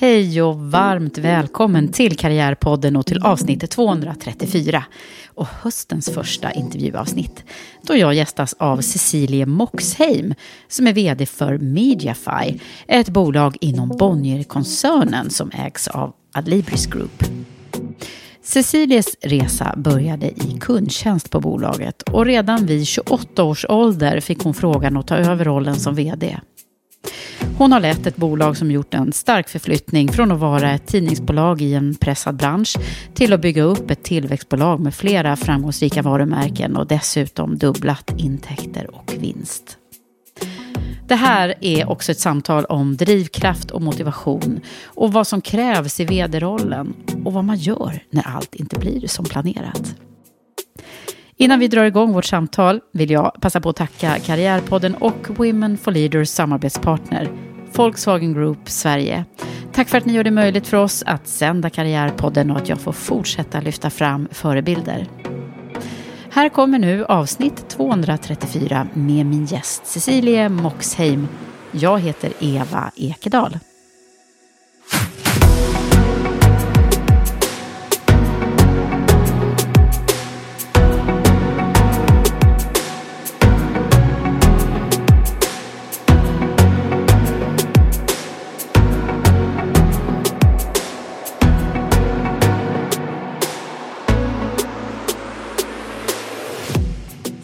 Hej och varmt välkommen till Karriärpodden och till avsnitt 234 och höstens första intervjuavsnitt då jag gästas av Cecilie Moxheim som är vd för Mediafy, ett bolag inom Bonnier-koncernen som ägs av Adlibris Group. Cecilies resa började i kundtjänst på bolaget och redan vid 28 års ålder fick hon frågan att ta över rollen som vd. Hon har lett ett bolag som gjort en stark förflyttning från att vara ett tidningsbolag i en pressad bransch till att bygga upp ett tillväxtbolag med flera framgångsrika varumärken och dessutom dubblat intäkter och vinst. Det här är också ett samtal om drivkraft och motivation och vad som krävs i vd-rollen och vad man gör när allt inte blir som planerat. Innan vi drar igång vårt samtal vill jag passa på att tacka Karriärpodden och Women for Leaders samarbetspartner Volkswagen Group Sverige. Tack för att ni gör det möjligt för oss att sända Karriärpodden och att jag får fortsätta lyfta fram förebilder. Här kommer nu avsnitt 234 med min gäst Cecilie Moxheim. Jag heter Eva Ekedal.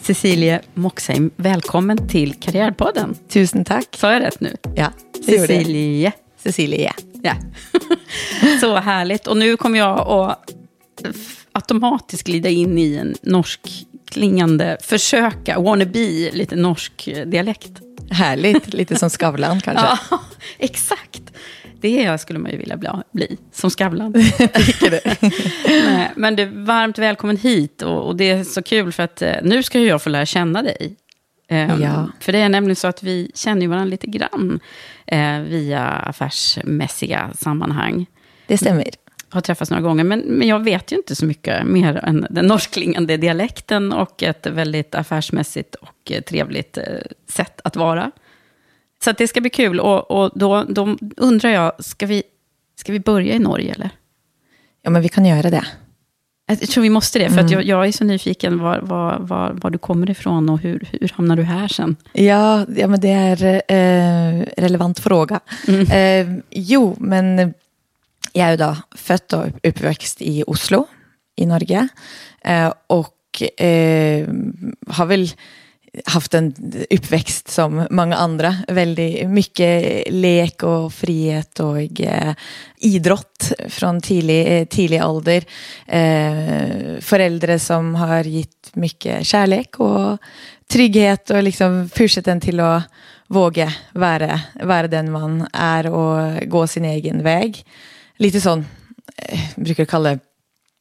Cecilie Moxheim, välkommen till Karriärpodden. Tusen tack. Sa jag rätt nu? Ja, det Cecilie. Cecilie. Ja. Så härligt. Och nu kommer jag att automatiskt glida in i en norsk klingande, försöka, wannabe, lite norsk dialekt. Härligt, lite som Skavlan kanske. Ja, exakt. Det skulle man ju vilja bli, bli som Skavlan. Nej, men du, varmt välkommen hit. Och, och, det är så kul för att eh, nu ska jag få lära känna dig. Um, ja. För det är nämligen så att vi känner varandra lite grann eh, via affärsmässiga sammanhang. Det stämmer. Har träffats några gånger, men, men jag vet ju inte så mycket mer än den norskklingande dialekten och ett väldigt affärsmässigt och eh, trevligt eh, sätt att vara. Så det ska bli kul. Och, och då, då, undrar jag, ska vi, ska vi börja i Norge eller? Ja, men vi kan göra det. Jag tror vi måste det, för mm. att jag, jag, är så nyfiken var, var, var, var, du kommer ifrån och hur, hur hamnar du här sen? Ja, ja men det är en eh, relevant fråga. Mm. Eh, jo, men jag är då född och uppväxt i Oslo i Norge. Eh, och eh, har väl haft en uppväxt som många andra. Väldigt mycket lek och frihet och eh, idrott från tidig, eh, tidig ålder. Eh, föräldrar som har gett mycket kärlek och trygghet och liksom pushat en till att våga vara, vara den man är och gå sin egen väg. Lite sån, eh, brukar kalla det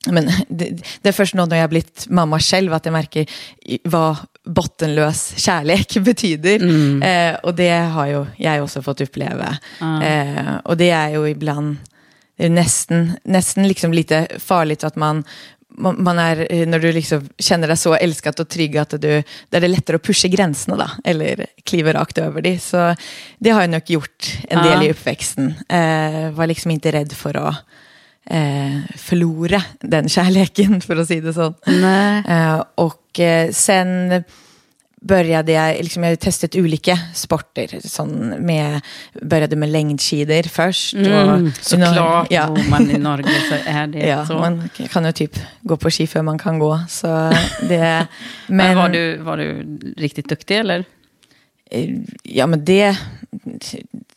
men det, det, är först nu när jag har blivit mamma själv att jag märker vad bottenlös kärlek betyder. Mm. Eh, och det har ju jag också fått uppleva. Mm. Eh, och det är ju ibland är nästan, nästan liksom lite farligt att man, man är, eh, när du liksom känner dig så älskad och trygg, att du, där det är lättare att pusha gränserna då, eller kliva rakt över det. Så det har jag nog gjort en del i uppväxten. Eh, var liksom inte rädd för att eh, förlora den kärleken, för att säga det så. Eh, och eh, sen började jag, liksom, jag har testat olika sporter. Sån med, började med längdskidor först. Mm, såklart, ja. bor man i Norge så är det ja, så. Man kan ju typ gå på ski för man kan gå. Så det, men, men var, du, var du riktigt duktig eller? Eh, ja men det,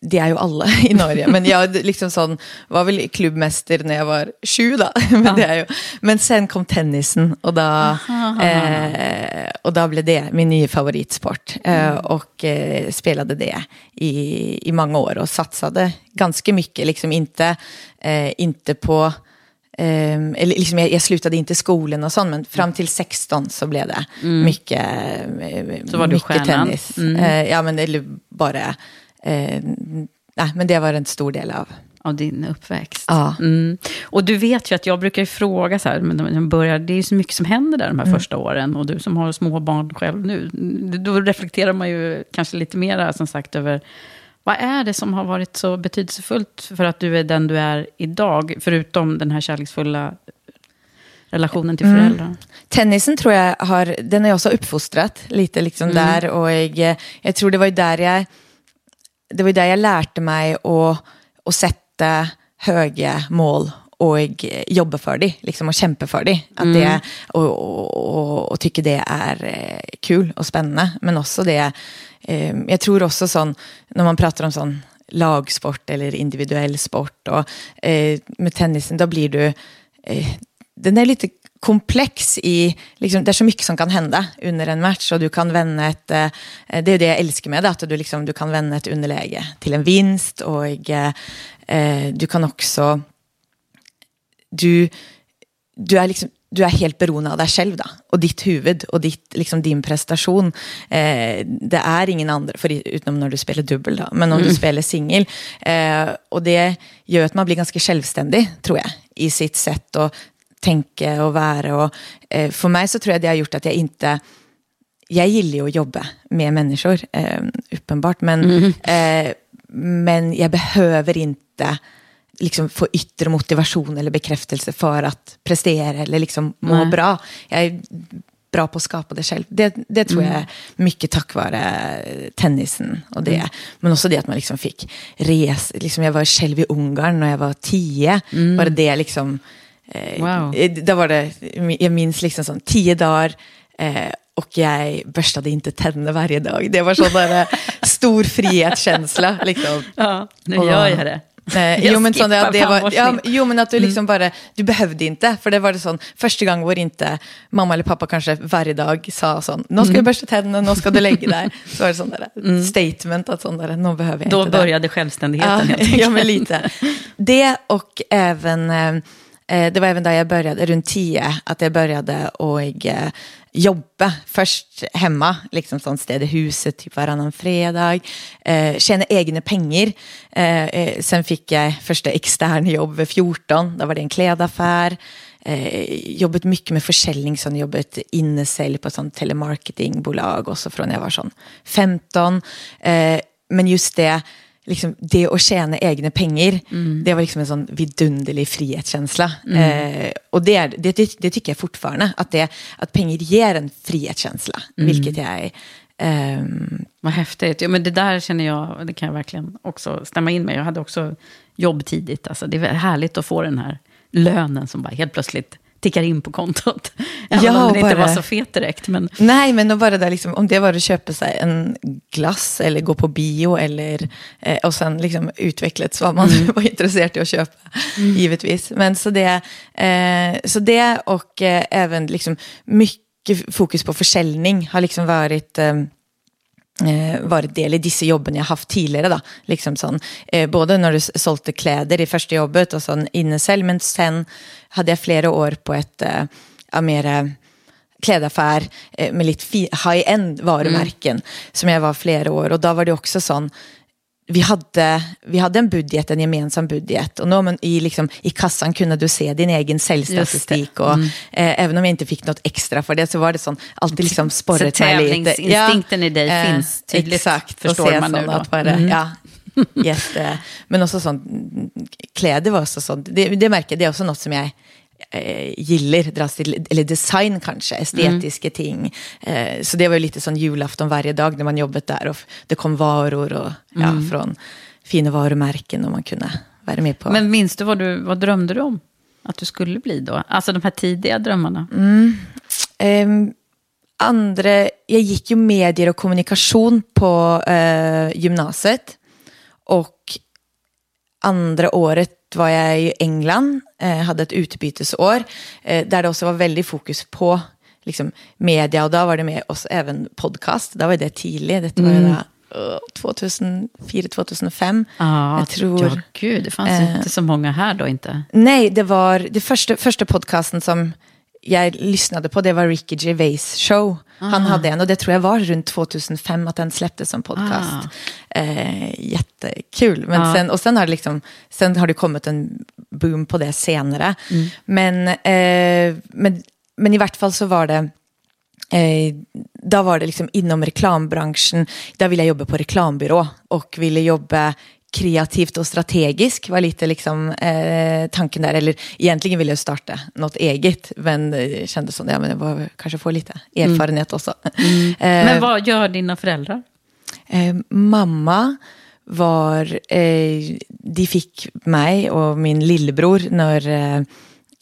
det är ju alla i Norge. Men jag liksom sån, var väl klubbmästare när jag var 20 då. Men, det är ju, men sen kom tennisen och då, eh, och då blev det min nya favoritsport. Eh, mm. och eh, spelade det i, i många år och satsade ganska mycket. Liksom inte, eh, inte på Um, eller liksom jag, jag, slutade inte skolan och sånt, men fram till 16 så blev det mm. mycket, så var mycket tennis. Mm. Uh, ja, men eller bara eh, nej, men det var en stor del av av din uppväxt. Ja. Mm. Och du vet ju att jag brukar fråga så här, men börjar, det är ju så mycket som händer där de här mm. första åren. Och du som har små barn själv nu, då reflekterar man ju kanske lite mer som sagt över vad är det som har varit så betydelsefullt för att du är den du är idag? Förutom den här kärleksfulla relationen till föräldrar? Mm. Tennisen tror jag har, den har jag också uppfostrat lite liksom mm. där. Och jag, jag tror det var ju där jag det var där jag lärde mig att, att sätta höga mål och jobba för det, liksom, och kämpa för det. Att mm. det och, och, och, tycker det är eh, kul och spännande. Men också det, eh, jag tror också sån, när man pratar om sån lagsport eller individuell sport och eh, med tennisen, då blir du, eh, den är lite komplex i, liksom, det är så mycket som kan hända under en match och du kan vända ett, eh, det är det jag älskar med det, att du, liksom, du kan vända ett underläge till en vinst och eh, du kan också, du, du är liksom, du är helt beroende av dig själv då, och ditt huvud och ditt, liksom din prestation. Eh, det är ingen annan, för, utom när du spelar dubbel, då, men om mm. du spelar singel. Eh, och det gör att man blir ganska självständig, tror jag, i sitt sätt att tänka och vara. Och, eh, för mig så tror jag det har gjort att jag inte... Jag gillar ju att jobba med människor, eh, uppenbart. Men, mm. eh, men jag behöver inte liksom, få yttre motivation eller bekräftelse för att prestera eller liksom, må Nej. bra. Jag är bra på att skapa det själv. Det, det tror mm. jag är mycket tack vare tennisen och det. Mm. Men också det att man liksom fick resa. Liksom jag var själv i Ungern när jag var tio. Mm. Bara det liksom Eh, wow. Eh, Då var det, jag minns liksom sån tio dagar eh, och jag borstade inte tänderna varje dag. Det var sån där stor frihetskänsla. Liksom. Ja, nu gör jag det. Eh, jo, men sån där, det var, ja, jo, men att du liksom mm. bara, du behövde inte. För det var det sån, första gången var inte mamma eller pappa kanske varje dag sa sån, nu ska mm. du borsta tänderna, nu ska du lägga dig. Så var det sån där mm. statement, att sån där, nu behöver jag Då inte började det. självständigheten ja, ja, men lite. Det och även eh, Eh, det var även där jag började, runt tio, att jag började och eh, jobba. Först hemma, liksom sånt städa huset typ varannan fredag. Eh, tjäna egna pengar. Eh, eh sen fick jag första externa jobb vid 14, då var det en klädaffär. Eh, jobbat mycket med försäljning, så jobbat innesälj på sånt telemarketingbolag och så från jag var sån 15. Eh, men just det, liksom, det att tjäna egna pengar, mm. det var liksom en sån vidunderlig frihetskänsla. Mm. Eh, och det, är, det, det, det, tycker jag fortfarande, att, det, att pengar ger en frihetskänsla, mm. vilket jag Um... Vad häftigt. Ja, men det där känner jag, det kan jag verkligen också stämma in med. Jag hade också jobb tidigt. Alltså, det är härligt att få den här lönen som bara helt plötsligt tickar in på kontot. Även ja, om den bara, inte var så fet direkt. Men... Nej, men bara där, liksom, om det var att köpa sig en glass eller gå på bio eller, eh, och sen liksom utvecklats vad man mm. var intresserad av att köpa, mm. givetvis. Men så det, eh, så det och eh, även liksom mycket fokus på försäljning har liksom varit eh, varit del i disse jobbene jeg har haft tidligere. da. Liksom sånn, eh, både når du s- solgte kläder i første jobbet og sånn inne selv, men sen hadde jeg flere år på et eh, mer klädaffär eh, med litt fi- high-end varumärken som jag var flera år. Och då var det också sån, vi hade, vi hade en budget, en gemensam budget. Och nå, men i, liksom, i kassan kunde du se din egen säljstatistik. Och, eh, även om jag inte fick något extra för det så var det sån, alltid liksom sporret mig lite. tävlingsinstinkten i dig eh, finns tydligt, Exakt, förstår man nu då. Att bara, Mm. ja, jätte, men också sånt, kläder var också sånt, det, det märker det är också något som jag eh, gillar, dras till, eller design kanske, estetiska ting. Eh, så det var ju lite sån julafton varje dag när man jobbat där och det kom varor och, ja, från fina varumärken och man kunde vara med på. Men minns du vad, du vad drömde du om att du skulle bli då? Alltså de här tidiga drömmarna. Ehm, andra, jag gick ju medier och kommunikation på eh, gymnasiet. Och andra året var jag i England, eh, hade ett utbytesår. Eh, där det också var väldigt fokus på liksom, media. Och då var det med oss även podcast. Då var det tidigt, detta var Mm. då, 2004-2005. Ja, jag tror... ja, gud, det fanns eh, inte så många här då inte. Nej, det var det första, första podcasten som jag lyssnade på, det var Ricky Gervais show. Han hade en och det tror jag var runt 2005 att den släpptes som podcast. Eh, jättekul. Men sen, och sen har, det liksom, sen har det kommit en boom på det senare. Men, eh, men, men i vart fall så var det Eh, då var det liksom inom reklambranschen, där ville jag jobba på reklambyrå och ville jobba kreativt och strategiskt var lite liksom, eh, tanken där. Eller egentligen ville jag starta något eget, men det kändes som att ja, men jag var, kanske få lite erfarenhet också. Eh, Men vad gör dina föräldrar? Eh, mamma var, eh, de fick mig och min lillebror när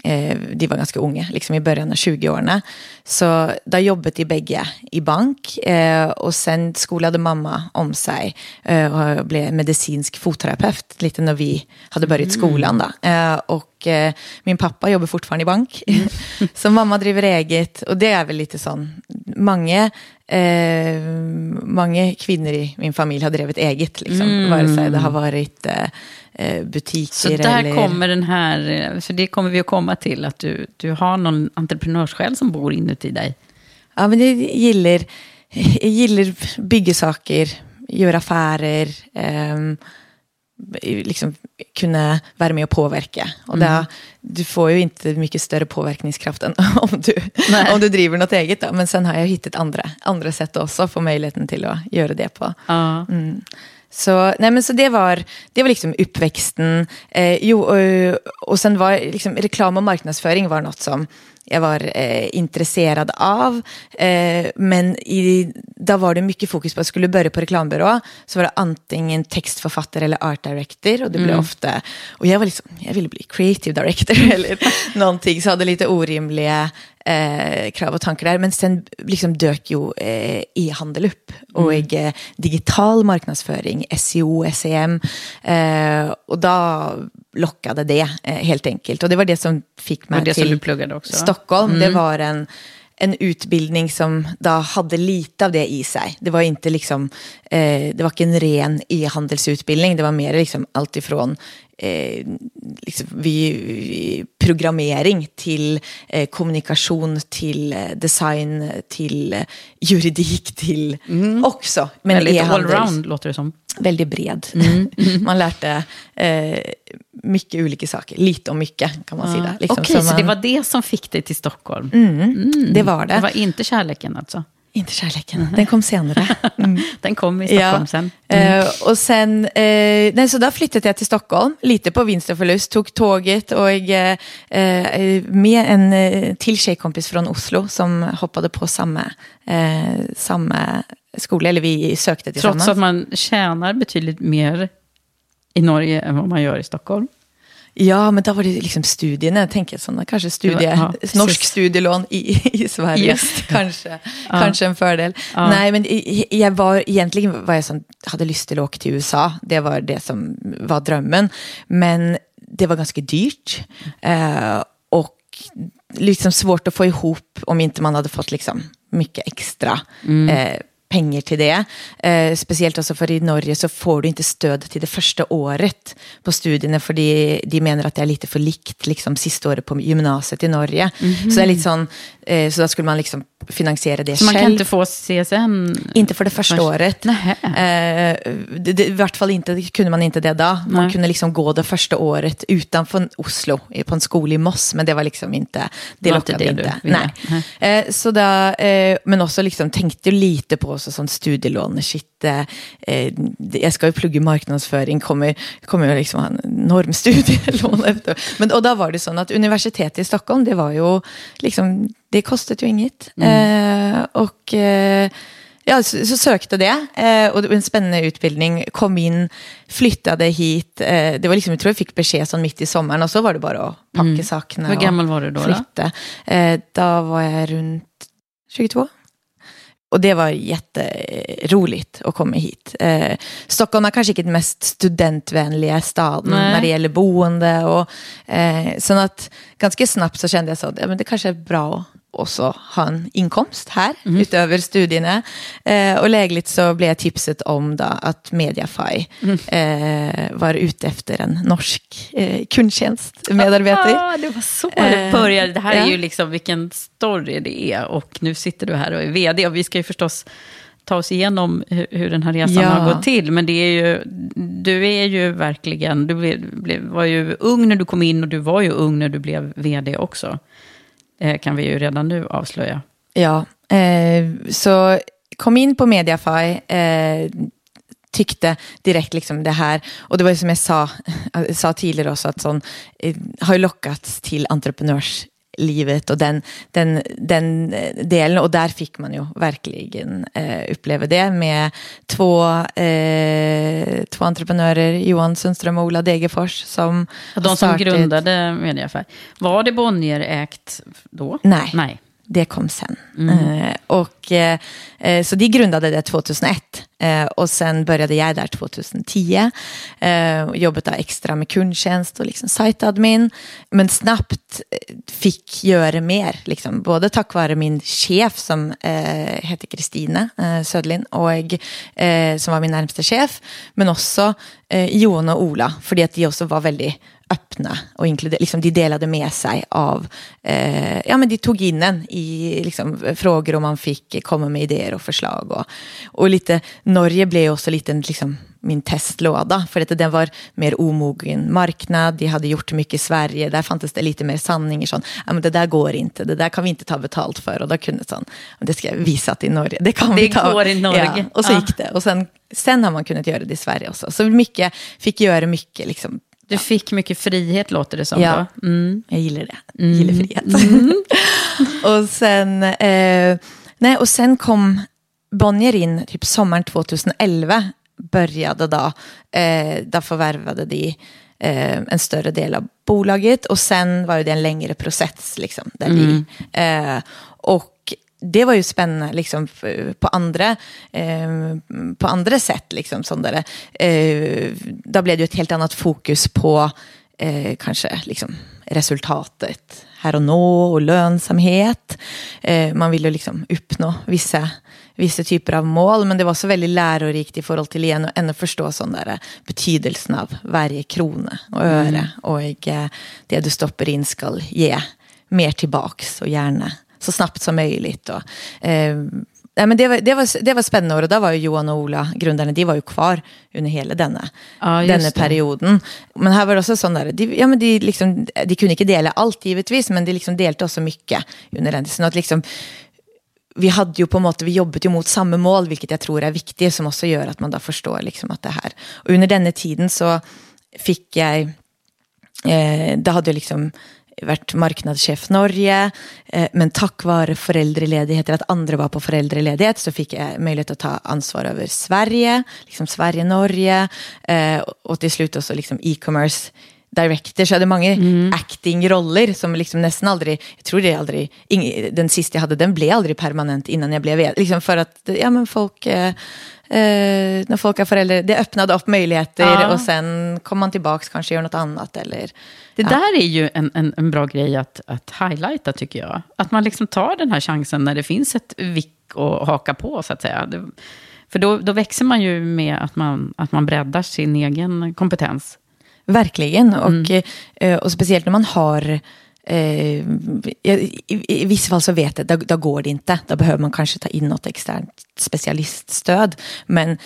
eh, de var ganska unga, liksom i början av 20-årene. Så da jobbet de begge i bank, eh, och sen skolade mamma om sig eh, och blev medicinsk fotterapeut lite när vi hade börjat skolan. Då. Eh, och eh, min pappa jobbar fortfarande i bank, så mamma driver eget. Och det är väl lite sån, många eh, många kvinnor i min familj har drivit eget, liksom. vare sig det har varit eh, eh, butiker Så där eller... kommer den här, eh, för det kommer vi att komma till, att du, du har någon entreprenörssjäl som bor inuti dig. Ja, men jag gillar, jag gillar bygga saker, göra affärer, ehm, liksom kunna vara med och påverka. Och det, du får ju inte mycket större påverkningskraft än om du, om du driver något eget. Då. Men sen har jag hittat andra, andra sätt också att få möjligheten till att göra det på. Ja. Så, nej men så det var, det var liksom uppväxten. Eh, jo, och, och sen var liksom, reklam och marknadsföring var något som jag var eh, intresserad av. Eh, men i, då var det mycket fokus på att skulle börja på reklambyrå. Så var det antingen textförfattare eller art director. Och det blev ofta, och jag var liksom, jag ville bli creative director eller någonting. Så hade lite orimliga eh, krav och tankar där. Men sen liksom dök ju eh, e-handel upp. Och jag, eh, digital marknadsföring, SEO, SEM. Eh, och då lockade det eh, helt enkelt. Och det var det som fick mig det till? Stockholm. Det var en, en utbildning som då hade lite av det i sig. Det var inte liksom, eh, det var inte en ren e-handelsutbildning. Det var mer liksom allt ifrån eh, liksom vi, programmering till eh, kommunikation, till eh, design, till eh, juridik, till också. Men Väldigt e-handels- allround låter det som. väldigt bred. Mm. man lärde eh, mycket olika saker, lite om mycket kan man säga. Liksom, Okej, så, man- det var det som fick dig till Stockholm? det var det. Det var inte kärleken alltså? Inte kärleken, den kom senare. Mm. Den kom i Stockholm sen? Eh, och sen, eh, nej, så då flyttade jag till Stockholm, lite på vinst och förlust, tog tåget och jag, eh, med en till tjejkompis från Oslo som hoppade på samma, samma skola, eller vi sökte tillsammans. Trots att man tjänar betydligt mer i Norge än vad man gör i Stockholm? Ja, men då var det liksom studierna, jag tänker sådana, kanske studie, Ja, precis. norsk studielån i, i Sverige. Just Kanske, kanske en fördel. Ja. Nej, men jag var, egentligen var jag som hade lust att åka till USA. Det var det som var drömmen. Men det var ganska dyrt. Eh, och liksom svårt att få ihop om inte man hade fått liksom mycket extra Mm. eh, pengar till det. Eh, speciellt också för i Norge så får du inte stöd till det första året på studierna för de, de menar att det är lite för likt liksom, sista året på gymnasiet i Norge. Mm -hmm. Så det är lite sån, eh, så då skulle man liksom finansiera det så själv. man kan inte få CSN? Inte för det första först. året. Eh, det, det, I vart fall inte, kunde man inte det då. Man Nej. kunde liksom gå det första året utanför Oslo, på en skola i Moss, men det var liksom inte, det lockade inte. Nej. Nej. Eh, så då, eh, men också liksom tänkte lite på så sån studielån, shit, eh, jag ska ju plugga marknadsföring, kommer, kommer jag liksom ha en enorm studielån efter. Men, och då var det så att universitetet i Stockholm, det var ju liksom, det kostade ju inget. Mm. Eh, och eh, ja, så, så, sökte det, eh, och det var en spännande utbildning. Kom in, flyttade hit. Eh, det var liksom, jag tror jag fick besked sån mitt i sommaren och så var det bara att packa mm. sakerna Hur gammal var du då? Flytta. Då? Eh, då var jag runt 22. Och det var jätteroligt att komma hit. Eh, Stockholm är kanske inte den mest studentvänliga staden Nej. när det gäller boende. Och, eh, så att ganska snabbt så kände jag så att ja, men det kanske är bra också ha en inkomst här mm. utöver studierna. Eh, och lägligt så blev jag tipset om då att Mediafy mm. eh, var ute efter en norsk eh, kundtjänstmedarbetare. Ah, det var så det eh, började. Det här är ju liksom vilken story det är. Och nu sitter du här och är vd. Och vi ska ju förstås ta oss igenom hur, den här resan ja. har gått till. Men det är ju, du är ju verkligen, du blev, var ju ung när du kom in och du var ju ung när du blev vd också Eh, kan vi ju redan nu avslöja. Ja, eh, så kom in på Mediafy, eh, tyckte direkt liksom det här, och det var som jag sa, sa tidigare också, att sån, eh, har ju lockats till entreprenörs livet och den, den, den delen. Och där fick man ju verkligen eh, uppleva det med två, eh, två entreprenörer, Johan Sundström och Ola Degerfors. Som de som grundade Mediafär. Var det Bonnier-ägt då? Nej. Nej. Det kom sen. Mm. Eh, och, eh, eh så de grundade det 2001 eh, och sen började jag där 2010. Eh, jobbade extra med kundtjänst och liksom site-admin. Men snabbt eh, fick göra mer, liksom, både tack vare min chef som heter Kristina eh, Södlin och som var min närmsta chef. Men också Johan och Ola, för att de också var väldigt öppna och inkluder, liksom, de delade med sig av, eh, ja men de tog in en i liksom, frågor och man fick komma med idéer och förslag. Och, och lite, Norge blev också lite liksom, min testlåda, för att den var mer omogen marknad, de hade gjort mycket i Sverige, där fanns det lite mer sanningar, sån, ja, men det där går inte, det där kan vi inte ta betalt för. Och då kunde sån, det ska jag visa i Norge, det kan det vi ta. Det går i Norge. Ja, och så ja. gick det. Och sen, sen har man kunnat göra det i Sverige också. Så mycket, fick göra mycket liksom, du fick mycket frihet låter det som. Ja, mm. jag gillar det. Jag mm. gillar frihet. Mm. och, sen, eh, nej, och sen kom Bonnier in typ sommaren 2011. Började då. Eh, då förvärvade de eh, en större del av bolaget och sen var det en längre process. Liksom, där vi, mm. eh, och det var ju spännande liksom, på, andra, eh, på andra sätt. Liksom, sån där, eh, då blev det ett helt annat fokus på eh, kanske liksom, resultatet här och nu och lönsamhet. Eh, man ville liksom uppnå vissa, vissa typer av mål, men det var så väldigt lärorikt i förhållande till igen och ännu förstå sån där betydelsen av varje krona och öre. Mm. Och eh, det du stoppar in ska ge mer tillbaks och gärna så snabbt som möjligt. Och, eh, Nej, men det, var, det, var, det var spännande och då var ju Johan och Ola, grundarna, de var ju kvar under hela denna, ja, denna perioden. Men här var det också sån där, de, ja, men de, liksom, de kunde inte dela allt givetvis, men de liksom delte också mycket under den. Så att liksom, vi hade ju på något vi jobbade ju mot samma mål, vilket jag tror är viktigt, som också gör att man då förstår liksom att det här. Och under denna tiden så fick jag, eh, då hade jag liksom varit marknadschef Norge, eh, men tack vare föräldraledigheter, att andra var på föräldraledighet, så fick jag möjlighet att ta ansvar över Sverige, liksom Sverige-Norge, eh, och till slut också liksom e-commerce directors. Jag hade många mm. acting-roller som liksom nästan aldrig, jag tror det aldrig, ing, den sista jag hade, den blev aldrig permanent innan jag blev liksom för att, ja men folk, eh, eh, när folk har föräldrar, det öppnade upp möjligheter ja. och sen kom man tillbaka kanske gör något annat eller. Det ja. där är ju en, en, en, bra grej att, att highlighta tycker jag. Att man liksom tar den här chansen när det finns ett vick att haka på så att säga. Det, för då, då växer man ju med att man, att man breddar sin egen kompetens. Verkligen, och, mm. Eh, och speciellt när man har Eh, i, I vissa fall så vet jag, då, då går det inte. Då behöver man kanske ta in något externt specialiststöd. Men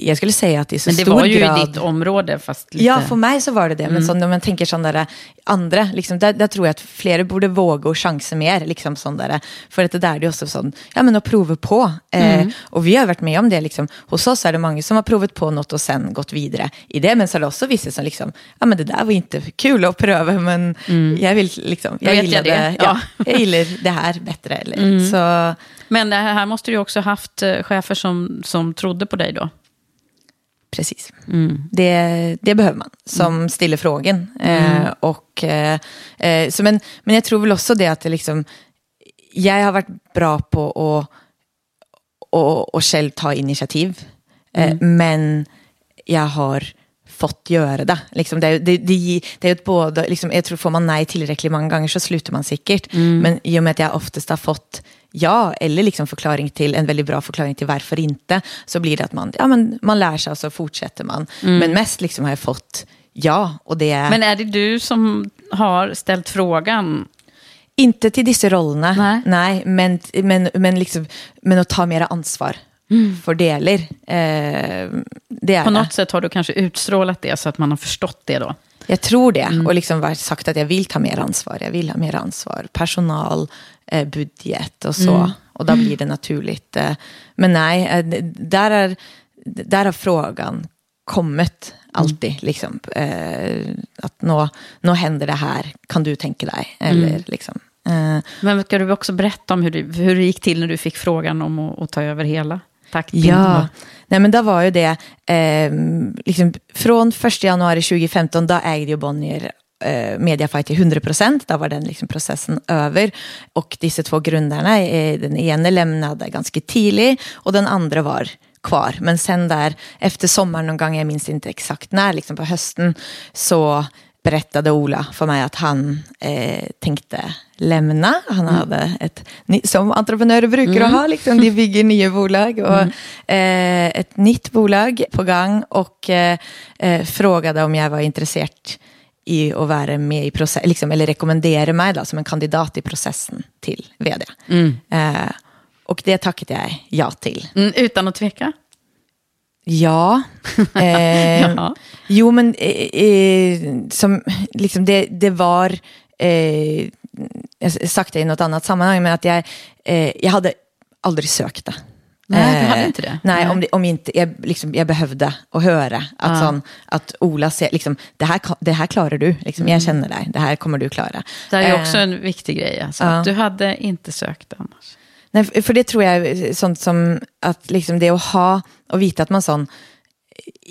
jag skulle säga att i så stor grad... Men det var ju i ditt område fast lite... Ja, för mig så var det det. Men mm. så, när man tänker sådana där andra, liksom, där, där, tror jag att fler borde våga och chansa mer. Liksom, där, för att det där är det också sån, ja men att prova på. Eh, mm. och vi har varit med om det. Liksom. Hos oss är det många som har provat på något och sen gått vidare i det. Men så är det också vissa som liksom, ja men det där var inte kul att pröva men jag vill liksom liksom. Jag, gillade, jag, det. Ja. jag gillar det här bättre. Eller. Mm. Så. Men här måste du också haft eh, chefer som, som trodde på dig då? Precis. Mm. Det, det behöver man som mm. ställer frågan. Eh, mm. och, eh, eh, så men, men jag tror väl också det att det liksom, jag har varit bra på att och, och själv ta initiativ. Eh, mm. men jag har fått göra det. Liksom det, det, det, det är ett både, liksom, jag tror får man nej tillräckligt många gånger så slutar man säkert. Mm. Men i och med att jag oftast har fått ja, eller liksom förklaring till, en väldigt bra förklaring till varför inte, så blir det att man, ja, men man lär sig och så fortsätter man. Mm. Men mest liksom har jag fått ja. Och det är... Men är det du som har ställt frågan inte till dessa rollerna, nej, nej men, men, men, liksom, men att ta mera ansvar mm. fördelar. Eh, det På något det. sätt har du kanske utstrålat det så att man har förstått det då? Jag tror det. Mm. Och liksom sagt att jag vill ta mer ansvar. Jag vill ha mer ansvar. Personal, eh, budget och så. Mm. Och då blir det naturligt. Eh, men nej, eh, där, är, där har frågan kommit alltid. Mm. Liksom, eh, att nå, nå händer det här, kan du tänka dig? Eller, mm. liksom, eh. Men ska du också berätta om hur det, hur det gick till när du fick frågan om att, att ta över hela? Ja, Nej, men då var ju det, eh, liksom, från 1 januari 2015, då ägde ju Bonnier eh, Mediafight till 100 procent. Då var den liksom processen över. Och dessa två grundarna, eh, den ena lämnade ganska tidigt och den andra var kvar. Men sen där, efter sommaren någon gång, jag minns inte exakt när, liksom på hösten, så berättade Ola för mig att han eh, tänkte lämna. Han mm. hade ett, som entreprenörer brukar mm. ha, liksom, de bygger nya bolag. Och, mm. eh, ett nytt bolag på gång och eh, eh, frågade om jag var intresserad i att vara med i processen, liksom, eller rekommendera mig då, som en kandidat i processen till vd. Mm. Eh, och det tackade jag ja till. Mm, utan att tveka? Ja. Eh, ja. Jo, men eh, eh, som, liksom det, det var, eh, jag sagt det i något annat sammanhang, men att jag, eh, jag hade aldrig sökt det. Nej, du hade inte det? Nej, nej. om, det, om inte, jag, liksom, jag behövde att höra att, ja. sån, att Ola säger, liksom, det, här, det här klarar du, liksom, mm. jag känner dig, det här kommer du klara. Det är ju också en viktig grej, alltså, ja. du hade inte sökt annars. Nej, för det tror jag är sånt som att liksom det att ha och veta att man sån,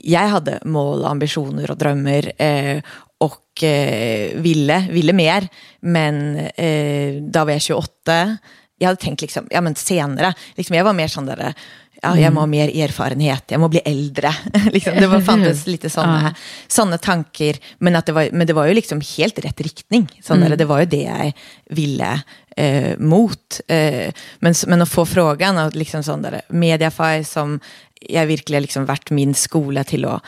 jag hade mål, ambitioner och drömmar eh, och eh, ville, ville mer. Men eh, då var jag 28. Jag hade tänkt liksom, ja men senare, liksom, jag var mer sån där, ja, jag må ha mer erfarenhet, jag må bli äldre. liksom, det var fanns lite sådana ja. Såna tankar, men, att det var, men det var ju liksom helt rätt riktning. Sån mm. det var ju det jag ville eh, mot. Eh, men, men att få frågan av liksom sån där Mediafy som jag verkligen liksom varit min skola till att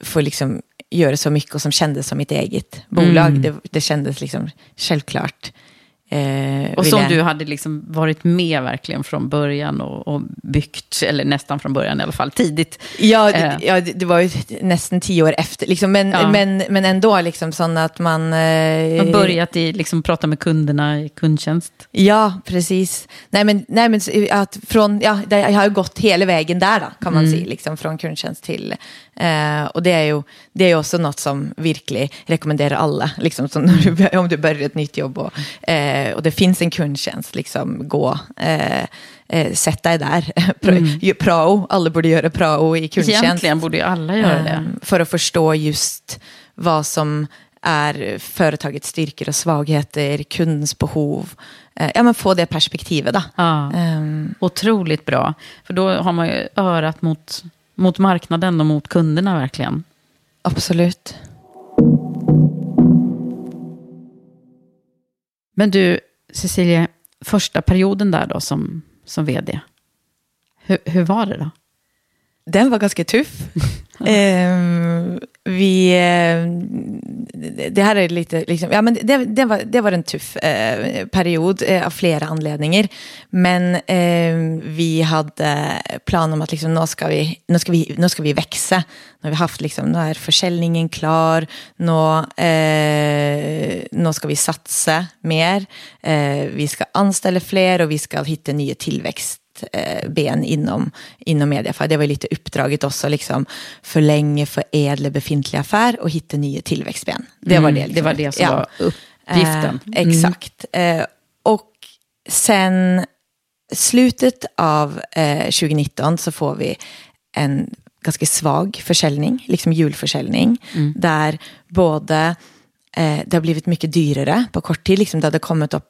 få liksom göra så mycket och som kändes som mitt eget bolag. Mm. Det, det kändes liksom självklart. Eh, och som jag... du hade liksom varit med verkligen från början och, och, byggt, eller nästan från början i alla fall, tidigt. Ja, det, eh. ja, det var ju nästan tio år efter, liksom, men, ja. men, men ändå liksom sån att man... Eh, man börjat i, liksom, prata med kunderna i kundtjänst. Ja, precis. Nej, men, nej, men att från, ja, jag har ju gått hela vägen där då, kan man mm. säga, liksom, från kundtjänst till Eh, och det är ju det är också något som verkligen rekommenderar alla, liksom, du, om du börjar ett nytt jobb och, eh, och det finns en kundtjänst, liksom, gå, eh, eh sätt dig där. Mm. prao, alla borde göra prao i kundtjänst. Egentligen borde ju alla göra det. Eh, för att förstå just vad som är företagets styrkor och svagheter, kundens behov. Eh, ja, men få det perspektivet. Då. Ja. Ehm, Otroligt bra. För då har man ju örat mot, mot marknaden och mot kunderna verkligen. absolut. Men du, Cecilia, första perioden där då som, som vd. Hur, hur var det då? Den var ganska tuff. Eh, vi, eh, det här är lite, liksom, ja, men det, det, var, det var en tuff eh, period eh, av flera anledningar. Men eh, vi hade plan om att liksom, nu, ska vi, nu, ska vi, nu ska vi växa. Nu har vi haft, liksom, nu är försäljningen klar. Nu, eh, nu ska vi satsa mer. Eh, vi ska anställa fler och vi ska hitta nya tillväxt eh, ben inom, inom Mediafire. Det var lite uppdraget också, liksom förlänga, förädla befintliga affär och hitta nya tillväxtben. Det var Mm, det. Liksom. det var det som Ja. var uppgiften. Eh, exakt. Eh, och sen slutet av eh, 2019 så får vi en ganska svag försäljning, liksom julförsäljning, där både eh, det har blivit mycket dyrare på kort tid, liksom det hade kommit upp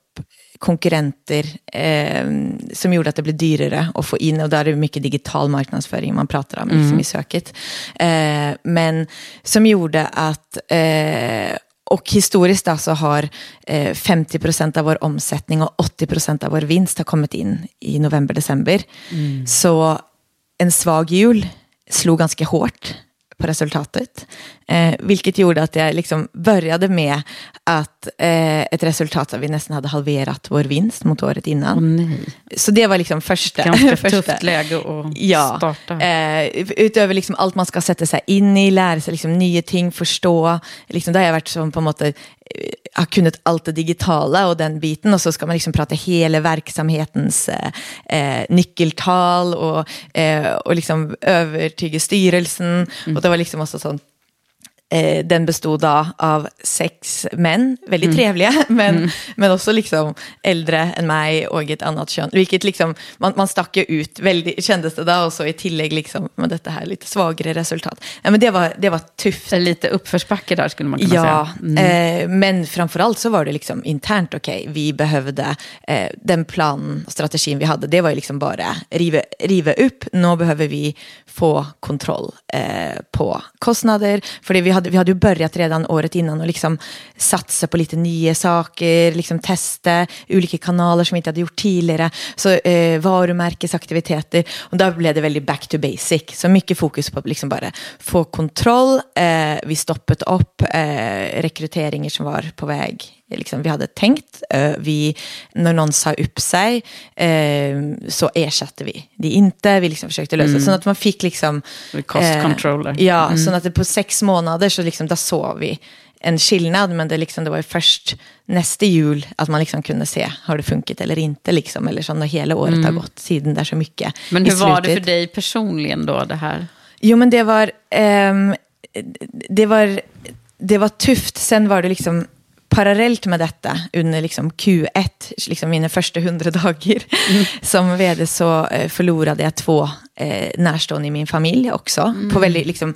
konkurrenter eh, som gjorde att det blev dyrare att få in och där är det mycket digital marknadsföring man pratar om liksom, i söket. Eh, men som gjorde att eh, och historiskt då så har eh, 50 procent av vår omsättning och 80 procent av vår vinst har kommit in i november-december. Så en svag jul slog ganska hårt på resultatet. Eh, vilket gjorde att jag liksom började med att eh, ett resultat som vi nästan hade halverat vår vinst mot året innan. Nej, Så det var liksom första. ganska första. tufft läge att Ja, starta. eh, utöver liksom allt man ska sätta sig in i, lära sig liksom nya ting, förstå. Liksom, där har jag varit som på en måte, har kunnat allt det digitala och den biten och så ska man liksom prata hela verksamhetens eh, eh, nyckeltal och, eh, och liksom övertyga styrelsen. Och det var liksom också sånt Eh, den bestod av sex män, väldigt trevliga, men, men också liksom äldre än mig och ett annat kön. Vilket liksom, man, man stack ju ut, väldigt, kändes det då, och så i tillägg liksom, med detta här lite svagare resultat. Ja, men det, var, det var tufft. Lite uppförsbacke där skulle man kunna Ja, säga. Mm. eh, men framförallt så var det liksom internt okej. Vi behövde, eh, den plan, strategin vi hade, det var ju liksom bara riva, riva upp. Nu behöver vi få kontroll eh, på kostnader. För vi, hade, vi hade ju börjat redan året innan och liksom satsa på lite nya saker, liksom testa olika kanaler som vi inte hade gjort tidigare. Så eh, varumärkesaktiviteter. Och då blev det väldigt back to basic. Så mycket fokus på att liksom bara få kontroll. Eh, vi stoppade upp eh, rekryteringar som var på väg liksom, vi hade tänkt. Eh, vi, när någon sa upp sig eh, så ersatte vi det inte. Vi liksom försökte lösa det. Så att man fick liksom... Cost controller. Ja, så att det på sex månader så liksom, där såg vi en skillnad. Men det, liksom, det var ju först nästa jul att man liksom kunde se, har det funkat eller inte? Liksom, eller som när hela året har gått, tiden där så mycket. Men hur var det för dig personligen då, det här? Jo, men det var, ehm, det var, det var tufft. Sen var det liksom parallellt med detta under liksom Q1, liksom mina första hundra dagar som vd så eh, förlorade jag två eh, närstående i min familj också. På väldigt, liksom,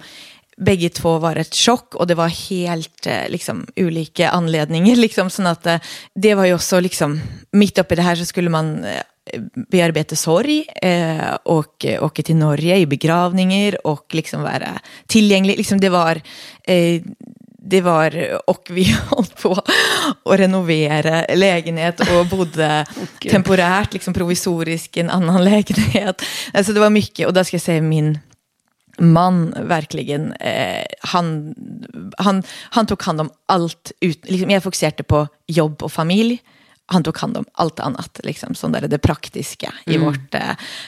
bägge två var ett chock och det var helt eh, liksom, olika anledningar. Liksom, så att, eh, det var ju också liksom, mitt uppe i det här så skulle man eh, bearbeta sorg eh, och eh, åka till Norge i begravningar och liksom vara tillgänglig. Liksom det var eh, det var, och vi höll på att renovera lägenhet och bodde Gud. temporärt, liksom provisoriskt i en annan lägenhet. Alltså det var mycket, och där ska jag säga min man verkligen, eh, han, han, han tog hand om allt. Ut, liksom jag fokuserade på jobb och familj. Han tog hand om allt annat, liksom, som där är det praktiska i, Mm. vårt,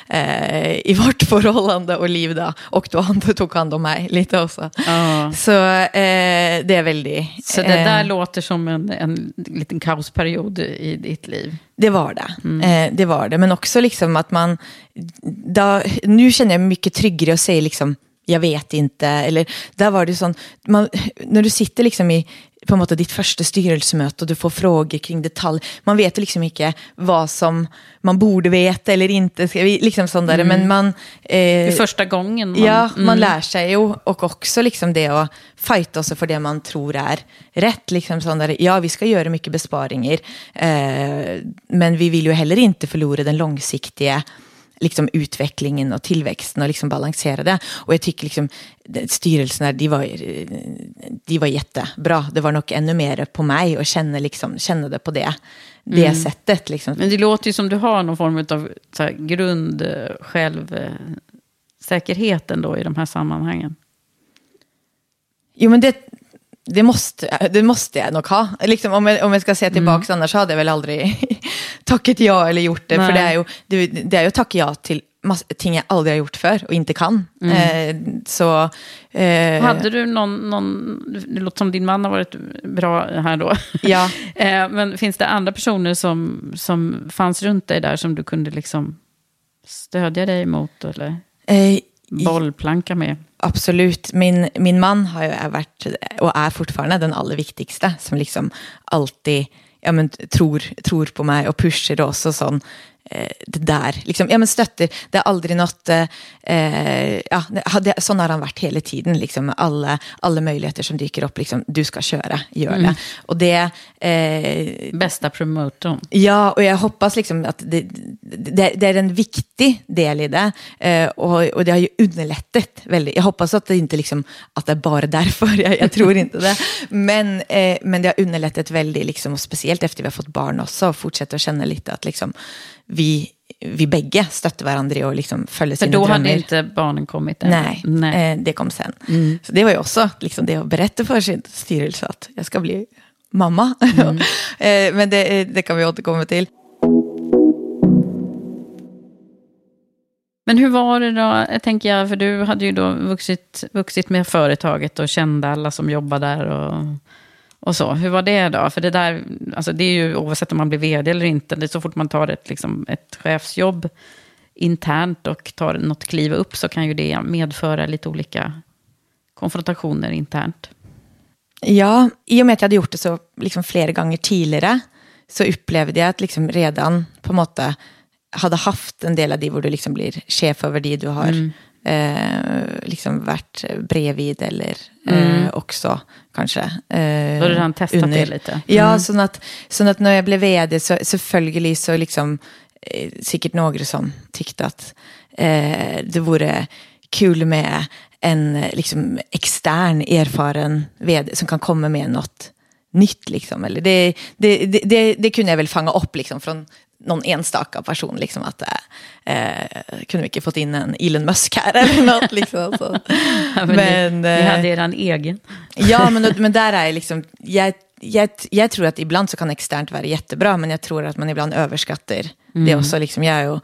eh, i vårt förhållande och liv. Då. Och då han tog hand om mig lite också. Ja. Så eh, det är väldigt... Så det där eh, låter som en, en liten kaosperiod i ditt liv. Det var det. Eh, det var det. Men också liksom att man... Då, nu känner jag mig mycket tryggare och säger liksom, jag vet inte. Eller där var det sånt, man, när du sitter liksom i på en måte ditt første styrelsemøte, og du får frågor kring detalj. Man vet liksom ikke hva som man borde veta eller inte. Liksom sånn der, Men man... Eh, första gången. Man, ja, man mm. lär sig ju. Och också liksom det att fighta sig för det man tror är rätt. Liksom sån där, ja, vi ska göra mycket besparingar. Eh, men vi vill ju heller inte förlora den långsiktiga liksom utvecklingen och tillväxten och liksom balansera det. Och jag tycker liksom, styrelserna, de var, de var jättebra. Det var nog ännu mer på mig att känna, liksom, känna det på det, det mm. sättet. Liksom. Men det låter ju som du har någon form av så här, grund eh, självsäkerhet ändå i de här sammanhangen. Jo, men det, det måste, det måste jag nog ha. Liksom, om, jag, om jag ska se tillbaka, mm. annars hade jag väl aldrig tackat ja eller gjort det. Nej. För det är ju, det, det är ju att tacka ja till mass, ting jag aldrig har gjort för och inte kan. Mm. Eh, så, eh, Hade du någon, någon, det låter som din man har varit bra här då. Ja. eh, men finns det andra personer som, som fanns runt dig där som du kunde liksom stödja dig mot? Eller? Bollplanka med? Absolut. Min, min man har ju varit, och är fortfarande den allra viktigaste, som liksom alltid ja, men, tror, tror på mig och pushar också sån det där. Liksom, ja, men stötter, det är aldrig något... Eh, ja, det, sån har han varit hela tiden. Liksom, alla, alla möjligheter som dyker upp, liksom, du ska köra, gör mm. det. Och det eh, Bästa promotorn. Ja, och jag hoppas liksom att det, det, det är en viktig del i det. Eh, och, och det har ju underlättat väldigt. Jag hoppas att det inte liksom, att det är bara därför, jag, jag tror inte det. Men, eh, men det har underlättat väldigt, liksom, och speciellt efter vi har fått barn också, och fortsätta att känna lite att liksom, vi, vi bägge stötte varandra att liksom följa sina drömmar. För då hade inte barnen kommit än? Nej, Nej. Eh, det kom sen. Mm. Så det var ju också liksom det att berätta för sin styrelse att jag ska bli mamma. Mm. eh, men det, det kan vi återkomma till. Men hur var det då, tänker jag, för du hade ju då vuxit, vuxit med företaget och kände alla som jobbade där. Och och så. Hur var det då? För det där, alltså det är ju oavsett om man blir vd eller inte, det är så fort man tar ett, liksom, ett chefsjobb internt och tar något kliv upp så kan ju det medföra lite olika konfrontationer internt. Ja, i och med att jag hade gjort det så liksom flera gånger tidigare så upplevde jag att liksom redan på något hade haft en del av det, där du liksom blir chef över det du har mm eh, liksom varit bredvid eller eh, mm. också kanske. Eh, Då har du redan testat under. det lite? Mm. Ja, så att, så att när jag blev vd så selvfølgelig så liksom eh, säkert några som tyckte att eh, det vore kul med en liksom, extern erfaren vd som kan komma med något nytt. Liksom. Eller det, det, det, det, kunde jag väl fånga upp liksom, från någon enstaka person, liksom att eh, kunde vi inte fått in en Elon Musk här eller något. Liksom, så. ja, men men, ni, ni hade eh, er egen. ja, men, men där är liksom, jag, jag, jag, tror att ibland så kan externt vara jättebra, men jag tror att man ibland överskattar mm. det också. Liksom, jag är ju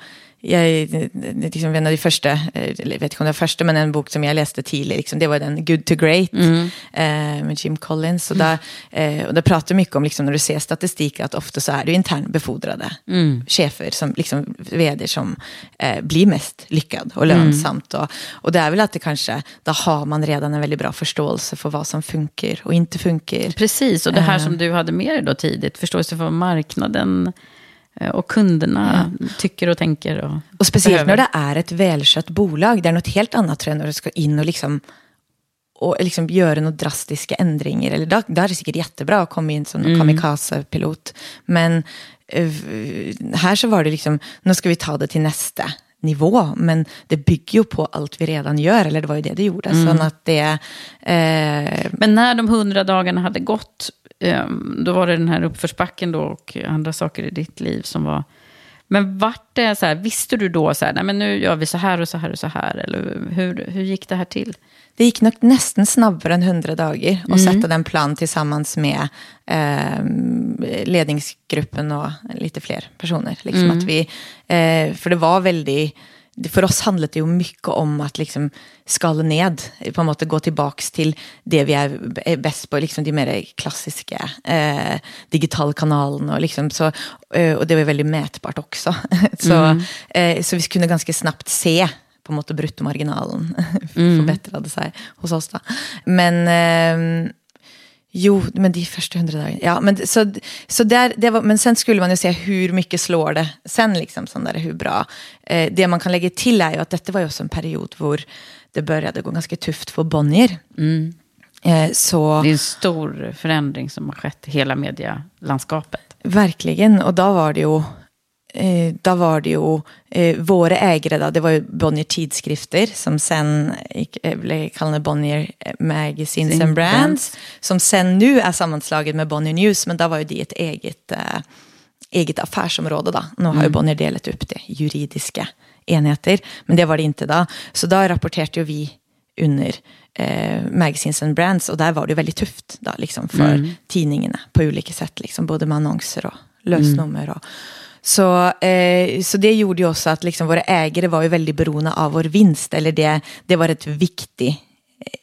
jag är liksom en av de första, eh, eller jag vet inte om det var första, men en bok som jag läste tidigt, liksom, det var den Good to Great mm. eh, med Jim Collins. Och där, eh, och där pratar mycket om, liksom, när du ser statistik, att ofta så är det internbefordrade mm. chefer, som, liksom, vd som eh, blir mest lyckad och mm. lönsamt. Mm. Och, och det är väl att det kanske, då har man redan en väldigt bra förståelse för vad som funkar och inte funkar. Precis, och det här som eh. du hade med dig då tidigt, förståelse för marknaden, Eh, och kunderna ja. tycker och tänker. Och, och speciellt behöver. när det är ett välskött bolag. Det är något helt annat jag, när du ska in och liksom och liksom göra några drastiska ändringar. Eller där, där är det säkert jättebra att komma in som mm. kamikaze-pilot. Men uh, här så var det liksom, nu ska vi ta det till nästa nivå. Men det bygger ju på allt vi redan gör, eller det var ju det det gjorde. Mm. Så att det, uh, men när de hundra dagarna hade gått, då var det den här uppförsbacken då och andra saker i ditt liv som var... Men vart det så här, visste du då så här, nej men nu gör vi så här och så här och så här, eller hur, hur gick det här till? Det gick nog nästan snabbare än hundra dagar att mm. sätta den plan tillsammans med eh, ledningsgruppen och lite fler personer. Liksom mm. att vi, eh, för det var väldigt för oss handlade det ju mycket om att liksom skala ned, på en måte gå tillbaka till det vi är bäst på, liksom de mer klassiska eh, digitala kanalerna. Och, liksom, så, eh, och det var väldigt mätbart också. så, mm. eh, så vi kunde ganska snabbt se på en måte bruttomarginalen mm. förbättrade sig hos oss. Då. Men, eh, Jo, men de första hundra dagarna. Ja, men, så, så där, det var, men sen skulle man ju se hur mycket slår det sen, liksom, sån där, hur bra. Eh, det man kan lägga till är ju att detta var ju också en period hvor det började gå ganska tufft för Bonnier. Mm. Eh, så, det är en stor förändring som har skett i hela medielandskapet. Verkligen, och då var det ju eh, da var det ju eh, våre ägare, da, det var ju Bonnier Tidskrifter, som sen eh, ble kalt Bonnier Magazines Sin and Brands, Brands, som sen nu är sammanslaget med Bonnier News, men då var ju de ett eget, eh, eget affärsområde. Da. Nu har mm. ju Bonnier delat upp det juridiska enheter, men det var det inte då. Så då rapporterade ju vi under eh, Magazines and Brands, och där var det väldigt tufft då, liksom, för mm. tidningarna på olika sätt, liksom, både med annonser och lösnummer. Och, så, eh, så det gjorde ju också att liksom våra ägare var ju väldigt beroende av vår vinst. Eller det, det var ett viktigt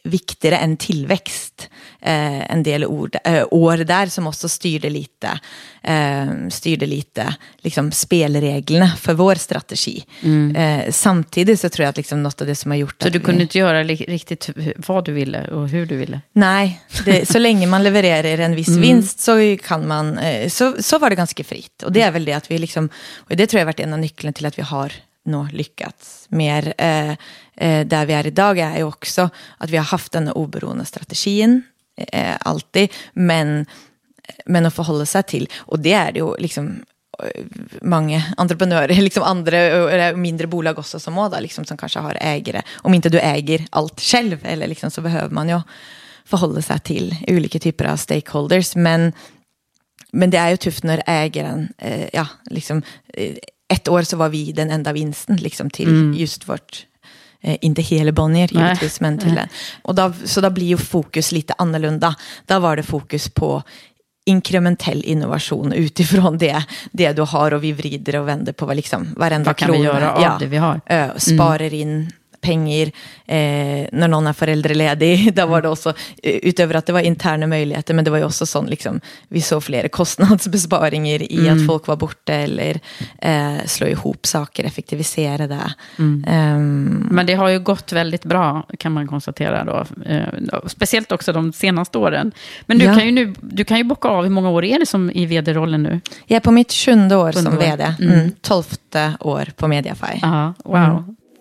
viktigare än tillväxt eh, en del ord, äh, år där som också styrde lite, eh, styrde lite liksom, spelreglerna för vår strategi. Mm. Eh, samtidigt så tror jag att liksom, något av det som har gjort Så du kunde vi... inte göra riktigt vad du ville och hur du ville? Nej, det, så länge man levererar en viss mm. vinst så, kan man, eh, så, så var det ganska fritt. Och det är väl det att vi liksom, och det tror jag har varit en av nycklarna till att vi har nå lyckats mer. Eh, eh, där vi är idag är ju också att vi har haft den oberoende strategin eh, alltid, men, men att förhålla sig till. Och det är det ju liksom eh, många entreprenörer, liksom andra mindre bolag också som har liksom, som kanske har ägare. Om inte du äger allt själv, eller liksom, så behöver man ju förhålla sig till olika typer av stakeholders. Men, men det är ju tufft när ägaren eh, ja, liksom, eh, ett år så var vi den enda vinsten liksom, till mm. just vårt eh, inte hela Bonnier givetvis, men till den. Och då, så då blir ju fokus lite annorlunda. Då var det fokus på inkrementell innovation utifrån det, det du har och vi vrider och vänder på vad liksom, varenda Vad kan krona. vi göra av ja, det vi har? Sparar mm. in pengar eh, när någon är föräldraledig. Där var det också, eh, utöver att det var interna möjligheter, men det var ju också sån, liksom, vi såg flera kostnadsbesparingar i mm. att folk var borta eller eh, slå ihop saker, effektivisera det. Mm. Um, men det har ju gått väldigt bra, kan man konstatera då. Eh, speciellt också de senaste åren. Men du, ja. kan ju nu, du kan ju bocka av, hur många år är det som i vd-rollen nu? Jag är på mitt sjunde år som vd. Mm. mm. Tolfte år på Mediafy. Aha, wow. Mm.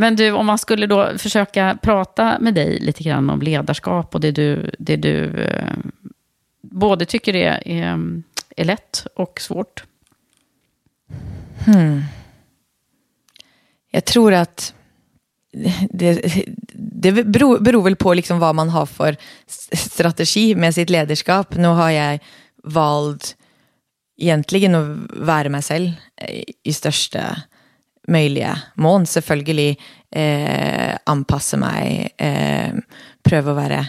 Men du, om man skulle då försöka prata med dig lite grann om ledarskap och det du, det du eh, både tycker är, är, är lätt och svårt. Hmm. Jag tror att det, det beror, beror, väl på liksom vad man har för strategi med sitt ledarskap. Nu har jag valt egentligen att vara mig själv i största möjliga mån. Selvfølgelig eh, anpasse mig, eh, prøve å være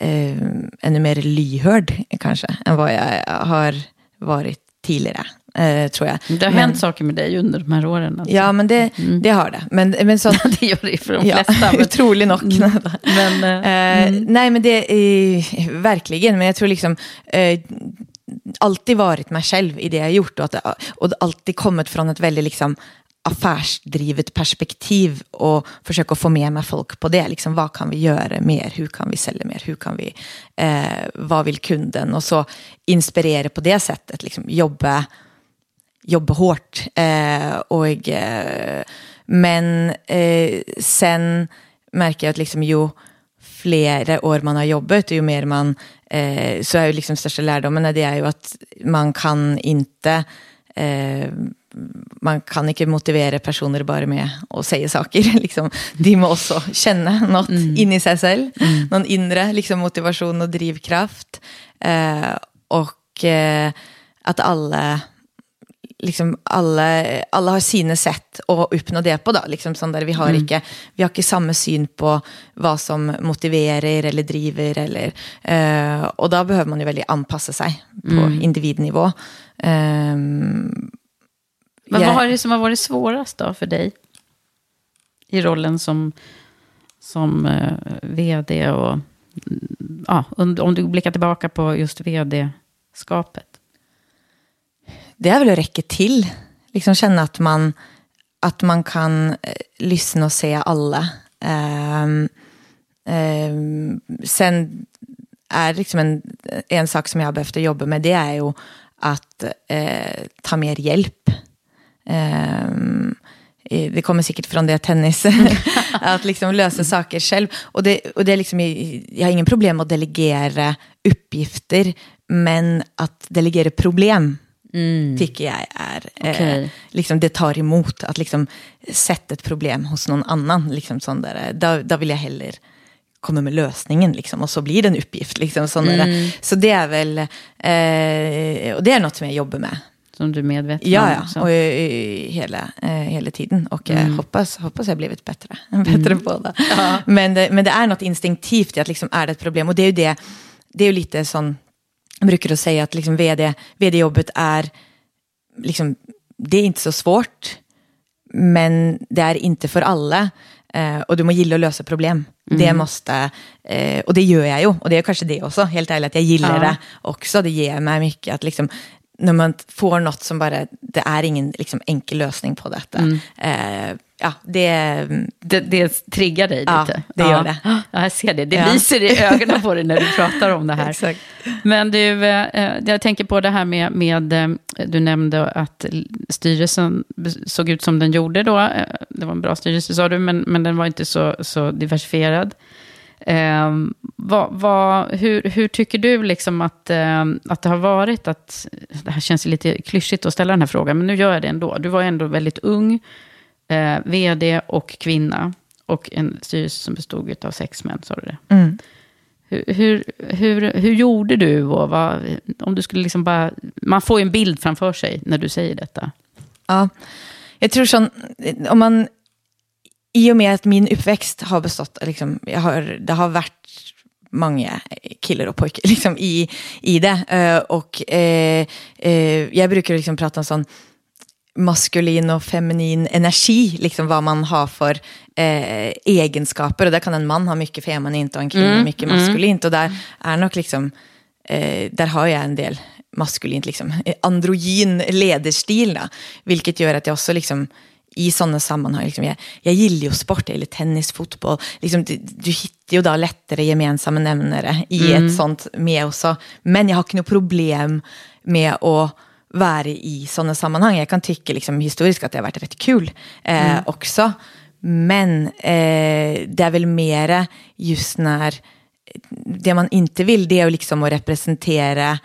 eh, ännu mer lyhörd kanske, än vad jag har varit tidigare. Eh, tror jag. Det har men, hänt saker med dig under de här åren. Alltså. Ja, men det, mm. det har det. Men, men så, det gör det för de flesta. Ja, men... Otroligt nog. Mm. men, eh, mm. Nej, men det är verkligen. Men jag tror liksom eh, alltid varit mig själv i det jag gjort och, att, och alltid kommit från ett väldigt liksom, affärsdrivet perspektiv och försöka få med mig folk på det. Liksom, vad kan vi göra mer? Hur kan vi sälja mer? Hur kan vi, eh, vad vill kunden? Och så inspirera på det sättet. Liksom, jobba, jobba hårt. Eh, och, eh, men eh, sen märker jag att liksom, ju fler år man har jobbat, ju mer man, eh, så är ju liksom största lärdomen det är ju att man kan inte eh, man kan inte motivera personer bara med att säga saker. Liksom. De måste också känna något mm. in i sig själv. Mm. Någon inre liksom, motivation och drivkraft. Eh, och eh, att alla, liksom, alla, alla har sina sätt att uppnå det på. Då. Liksom, sån där vi, har mm. inte, vi har inte samma syn på vad som motiverar eller driver. Eller, eh, och då behöver man ju väldigt anpassa sig på mm. individnivå. Um, men vad är det som har varit svårast då för dig? I rollen som, som uh, vd och ja, om du blickar tillbaka på just vd-skapet. Det är väl att räcka till. Liksom känna att man, att man kan uh, lyssna och se alla. Um, um, sen är liksom en, en sak som jag har behövt jobba med, det är ju att uh, ta mer hjälp det kommer säkert från det tennis, att liksom lösa saker själv. Och det, och det är liksom, jag har ingen problem att delegera uppgifter, men att delegera problem mm. tycker jag är, okay. eh, liksom det tar emot. Att liksom sätta ett problem hos någon annan, liksom sån där, då, då vill jag hellre komma med lösningen liksom, och så blir det en uppgift. Liksom, sån mm. Så det är väl, eh, och det är något som jag jobbar med som du är medveten ja, om? Ja, också. och hela, eh, hela tiden. Och jag mm. hoppas, hoppas jag blivit bättre, bättre mm. på det. Ja. Men, det. Men det är något instinktivt i att liksom, är det ett problem? Och det är ju det, det är ju lite sån, jag brukar säga att liksom vd, vd-jobbet är, liksom, det är inte så svårt, men det är inte för alla. Eh, och du måste gilla att lösa problem. Mm. Det måste, eh, och det gör jag ju. Och det är kanske det också, helt ärligt, att jag gillar ja. det också. Det ger mig mycket att liksom, när man får något som bara, det är ingen liksom, enkel lösning på detta. Mm. Eh, ja, det, det, det triggar dig ja, lite. det gör det. Ja, jag ser det. Det ja. lyser i ögonen på dig när du pratar om det här. Exakt. Men du, eh, jag tänker på det här med, med, eh, du nämnde att styrelsen såg ut som den gjorde då. Eh, det var en bra styrelse sa du, men, men den var inte så, så diversifierad. Eh, vad, vad, hur, hur, tycker du liksom att, eh, att det har varit? Att, det här känns lite klyschigt att ställa den här frågan, men nu gör jag det ändå. Du var ändå väldigt ung, eh, vd och kvinna. Och en styrelse som bestod av sex män, sa du det? Mm. Hur, hur, hur, hur, gjorde du? Och vad, om du skulle liksom bara, man får ju en bild framför sig när du säger detta. Ja, jag tror så, om man i och med att min uppväxt har bestått, liksom, jag har, det har varit många killar och pojkar liksom, i, i det. Uh, och uh, uh, jag brukar liksom prata om sån maskulin och feminin energi, liksom vad man har för egenskaper. Och där kan en man ha mycket feminint och en kvinna mm, mycket maskulint. Mm. Och där är nog liksom där har jag en del maskulint, liksom, androgyn lederstil, da, vilket gör att jag också liksom, i sånne sammanhang liksom, jeg, jeg gillar ju sport, eller tennis, fotboll. Liksom, du, du hittar ju då lättare gemensamma nämnare i Mm. ett sånt med också. Men jag har något problem med att vara i sådana sammanhang. Jag kan tycka liksom, historiskt att det har varit rätt kul eh, Mm. också. Men eh, det är väl mera just när det man inte vill, det är liksom att representera,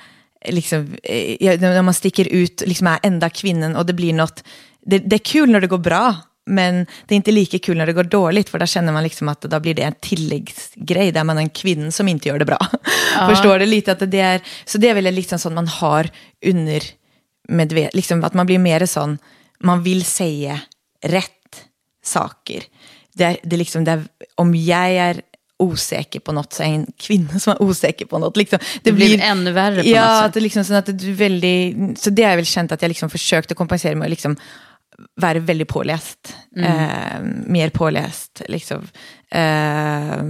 liksom, eh, när man sticker ut, liksom är enda kvinnan och det blir något, det, det är kul när det går bra, men det är inte lika kul när det går dåligt, för då känner man liksom att då blir det en tilläggsgrej, där man är en kvinna som inte gör det bra. Förstår du lite? att det är, Så det är väl liksom sånt man har under, medvet, liksom att man blir mer sån, man vill säga rätt saker. Det, är- det är liksom där, om jag är osäker på något så är en kvinna som är osäker på något. Liksom, Det blir ännu värre på ja, något sätt. Att det liksom, så att det är väldigt, så det har jag väl känt att jag liksom försökte kompensera med att liksom vara väldigt påläst. Mm. Eh, mer påläst. Liksom. Eh,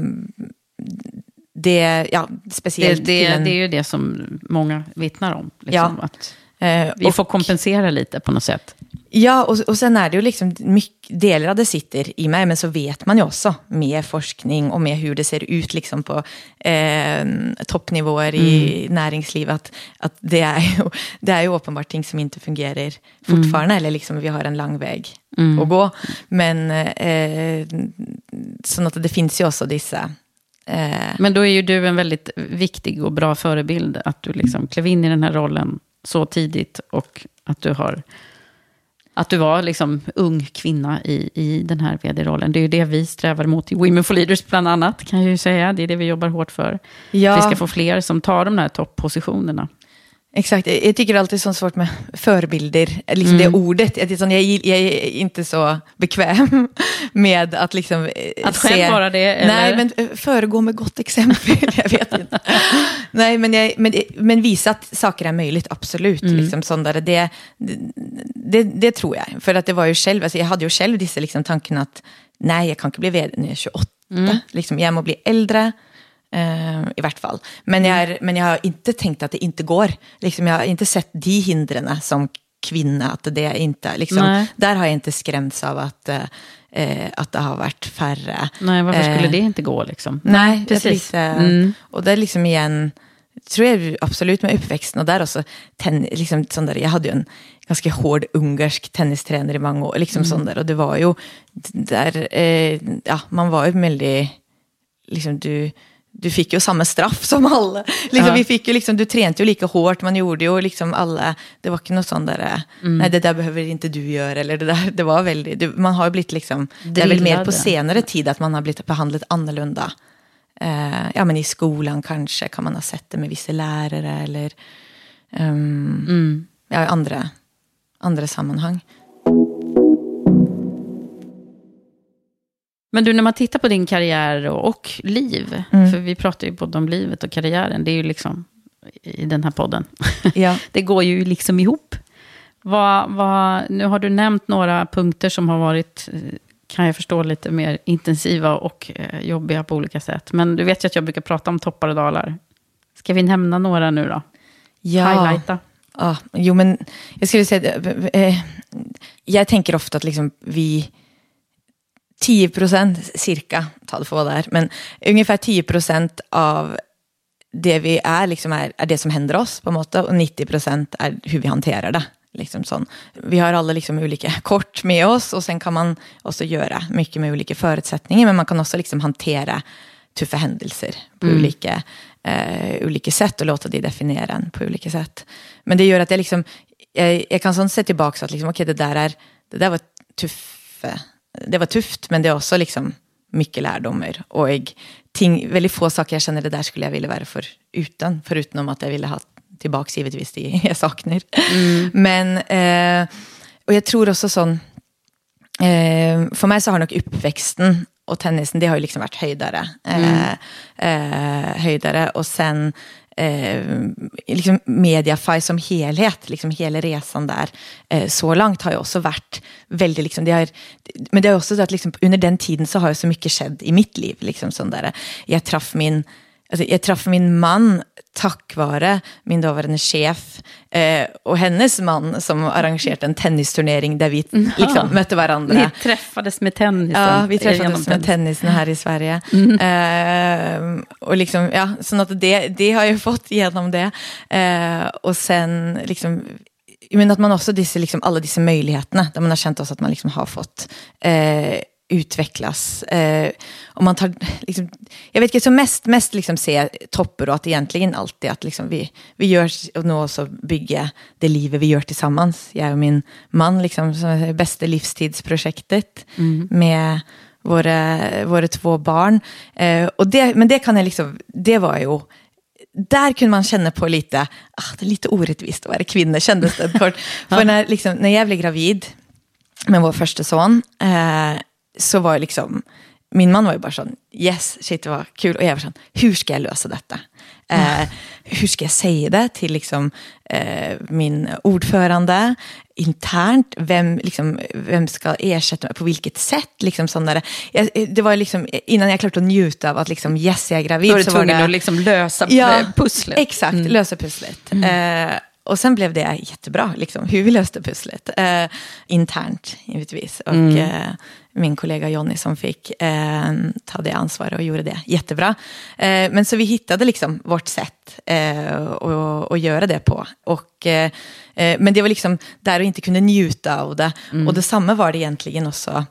det, ja, Det, speciellt det, till en, det är ju det som många vittnar om. Liksom, Ja. att eh, vi och- får kompensera lite på något sätt. Ja, och, och sen är det ju liksom mycket, delar av det sitter i mig, men så vet man ju också med forskning och med hur det ser ut liksom på eh, toppnivåer i näringslivet, att, att det, är ju, det är ju uppenbart ting som inte fungerar fortfarande, eller liksom vi har en lång väg att gå. Men eh, så att det finns ju också dessa eh, Men då är ju du en väldigt viktig och bra förebild. Att du liksom klev in i den här rollen så tidigt och att du har... Att du var liksom ung kvinna i, i den här vd-rollen. Det är ju det vi strävar mot i Women for Leaders bland annat, kan jag ju säga. Det är det vi jobbar hårt för. Ja. Vi ska få fler som tar de här toppositionerna. Exakt, jag tycker alltid det är så svårt med förebilder, liksom det ordet. Sån- jag, jag är inte så bekväm med att liksom eh, Att själv vara det, eller? Nej, men eh, föregå med gott exempel, jag vet inte. Nej, men, jag, men, men visa att saker är möjligt, absolut. Liksom, sån där, det, det, det tror jag. För att det var ju själv, alltså jag hade ju själv dessa liksom, tanken att nej, jag kan inte bli vd när jag är 28. Liksom, jag må bli äldre. Eh, I vart fall. Men jag, är, men jag har inte tänkt att det inte går. Liksom, jag har inte sett de hindren som kvinna. Att det inte, liksom, Nej. där har jag inte skrämts av att, eh, eh, att det har varit färre. Nej, varför skulle Eh, det inte gå liksom? Nej, precis. Mm. Och det är liksom igen, tror jag absolut med uppväxten och där också, ten, liksom sån där, jag hade ju en ganska hård ungersk tennistränare i många år, liksom sån där, och det var ju, där, eh, ja, man var ju väldigt, liksom du, du fick ju samma straff som alla. Liksom, Ja. vi fick ju liksom, du tränade ju lika hårt, man gjorde ju liksom alla, det var inte något sånt där, eh, Mm. nej det där behöver inte du göra, eller det där, det var väldigt, du, man har ju blivit liksom, det är väl mer Drillade. på senare tid att man har blivit behandlad annorlunda. Eh, ja, men i skolan kanske kan man ha sett det med vissa lärare eller ehm, ja, i andra, andra sammanhang. Men du, när man tittar på din karriär och, och liv, Mm. för vi pratar ju både om livet och karriären, det är ju liksom i den här podden. Ja. det går ju liksom ihop. Vad, vad, nu har du nämnt några punkter som har varit, eh, kan jag förstå, lite mer intensiva och eh, jobbiga på olika sätt. Men du vet ju att jag brukar prata om toppar och dalar. Ska vi nämna några nu då? Ja. Highlighta. Ja, jo, men jag skulle säga, att, eh, jag tänker ofta att liksom vi 10 procent cirka, ta det för vad det är, men ungefär 10 procent av det vi är, liksom är, är det som händer oss på något och 90 procent är hur vi hanterar det. Liksom sån. Vi har alla liksom olika kort med oss och sen kan man också göra mycket med olika förutsättningar, men man kan också liksom hantera tuffa händelser på olika, eh, olika sätt och låta det definiera en på olika sätt. Men det gör att jag, liksom, jag, jag kan sånt se tillbaka att liksom, okay, det, där är, det där var tuff, det var tufft, men det är också liksom mycket lärdomar. Och jag, ting, väldigt få saker jag känner det där skulle jag vilja vara för utan, förutom att jag ville ha tillbaka givetvis det jag saknar. Men, eh, och jag tror också sån, eh, för mig så har nog uppväxten och tennisen, det har ju liksom varit höjdare. Eh, eh, höjdare och sen eh, liksom Mediafy som helhet, liksom hela resan där, eh, så långt har ju också varit väldigt, liksom, det har, men det är också så att liksom, under den tiden så har ju så mycket skett i mitt liv. Liksom, sån där, jag träffade min alltså, jag träffade min man tack vare min dåvarande chef eh, och hennes man som arrangerat en tennisturnering där vi liksom, mötte varandra. Ni träffades med tennisen. Ja, vi träffades med tennisen här i Sverige. Mm. Eh, och liksom, ja, så att det, det har jag fått genom det. Eh, och sen liksom, men att man också disse, liksom, alla dessa möjligheterna, där man har känt oss att man liksom har fått eh, utvecklas. Eh, och man tar, liksom, jag vet inte, så mest, mest liksom se toppar och att egentligen alltid att liksom vi, vi gör och nu också bygga det livet vi gör tillsammans. Jag och min man, liksom, som är bästa livstidsprojektet med våra, våra två barn. Eh, och det, men det kan jag liksom, det var ju där kunde man känna på lite, ah, det är lite orättvist att vara kvinna, kändes det kort. För när, liksom, när jag blev gravid med vår första son, eh, så var jag liksom, min man var ju bara sån, yes, shit vad kul. Och jag var sån, hur ska jag lösa detta? Eh, hur ska jag säga det till liksom, eh, min ordförande internt? Vem, liksom, vem ska ersätta mig? På vilket sätt? Liksom, där, jag, det var liksom, innan jag klart att njuta av att liksom, yes, jag är gravid. Då är du var tvungen det, att liksom lösa Ja, pusslet. Exakt, lösa pusslet. Eh, och sen blev det jättebra, liksom, hur vi löste pusslet. Eh, internt, givetvis. Och eh, min kollega Jonny som fick eh, ta det ansvaret och gjorde det jättebra. Eh, men så vi hittade liksom vårt sätt eh, att- att göra det på. Och, eh, eh, men det var liksom där vi inte kunde njuta av det. Och detsamma var det egentligen också.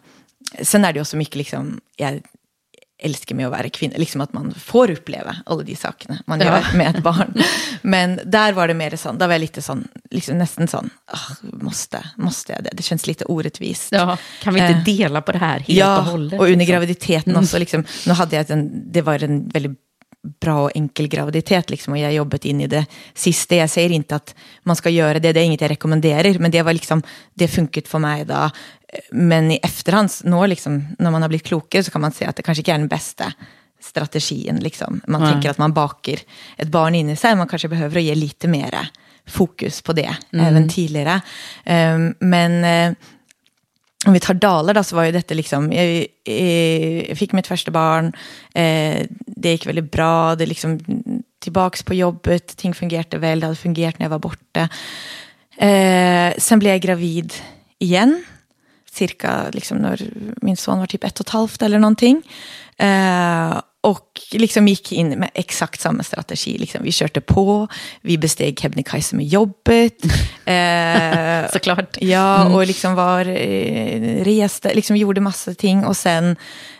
Sen är det också mycket liksom, jag älskar med att vara kvinna, liksom att man får uppleva alla de sakerna man Ja. gör med ett barn. Men där var det mer sån, där var jag lite sån, liksom nästan sån, "Ah, måste, måste jag det? Det känns lite orättvist. Ja, kan vi inte Eh, dela på det här helt ja, och hållet? och under liksom? graviditeten också, liksom, nu hade jag en, det var en väldigt bra och enkel graviditet, liksom, och jag jobbat in i det sista. Jag säger inte att man ska göra det, det är inget jag rekommenderar, men det var liksom, det funkat för mig då. Men i efterhand, nå, liksom, när man har blivit klokare, så kan man säga att det kanske inte är den bästa strategin. Liksom. Man Nej. tänker att man bakar ett barn in i sig, man kanske behöver ge lite mera fokus på det, även tidigare. Um, men eh, om vi tar dalar då, så var ju detta liksom, jag, eh, jag fick mitt första barn, eh, det gick väldigt bra, det liksom tillbaks på jobbet, ting fungerade väl, det hade fungerat när jag var borta. Eh, sen blev jag gravid igen, cirka liksom när min son var typ ett och ett halvt eller någonting. Eh, och liksom gick in med exakt samma strategi. Liksom. Vi körde på, vi besteg Kebnekaise med jobbet. Eh, Såklart. Ja, och liksom var, eh, reste, liksom gjorde massa ting. Och sen,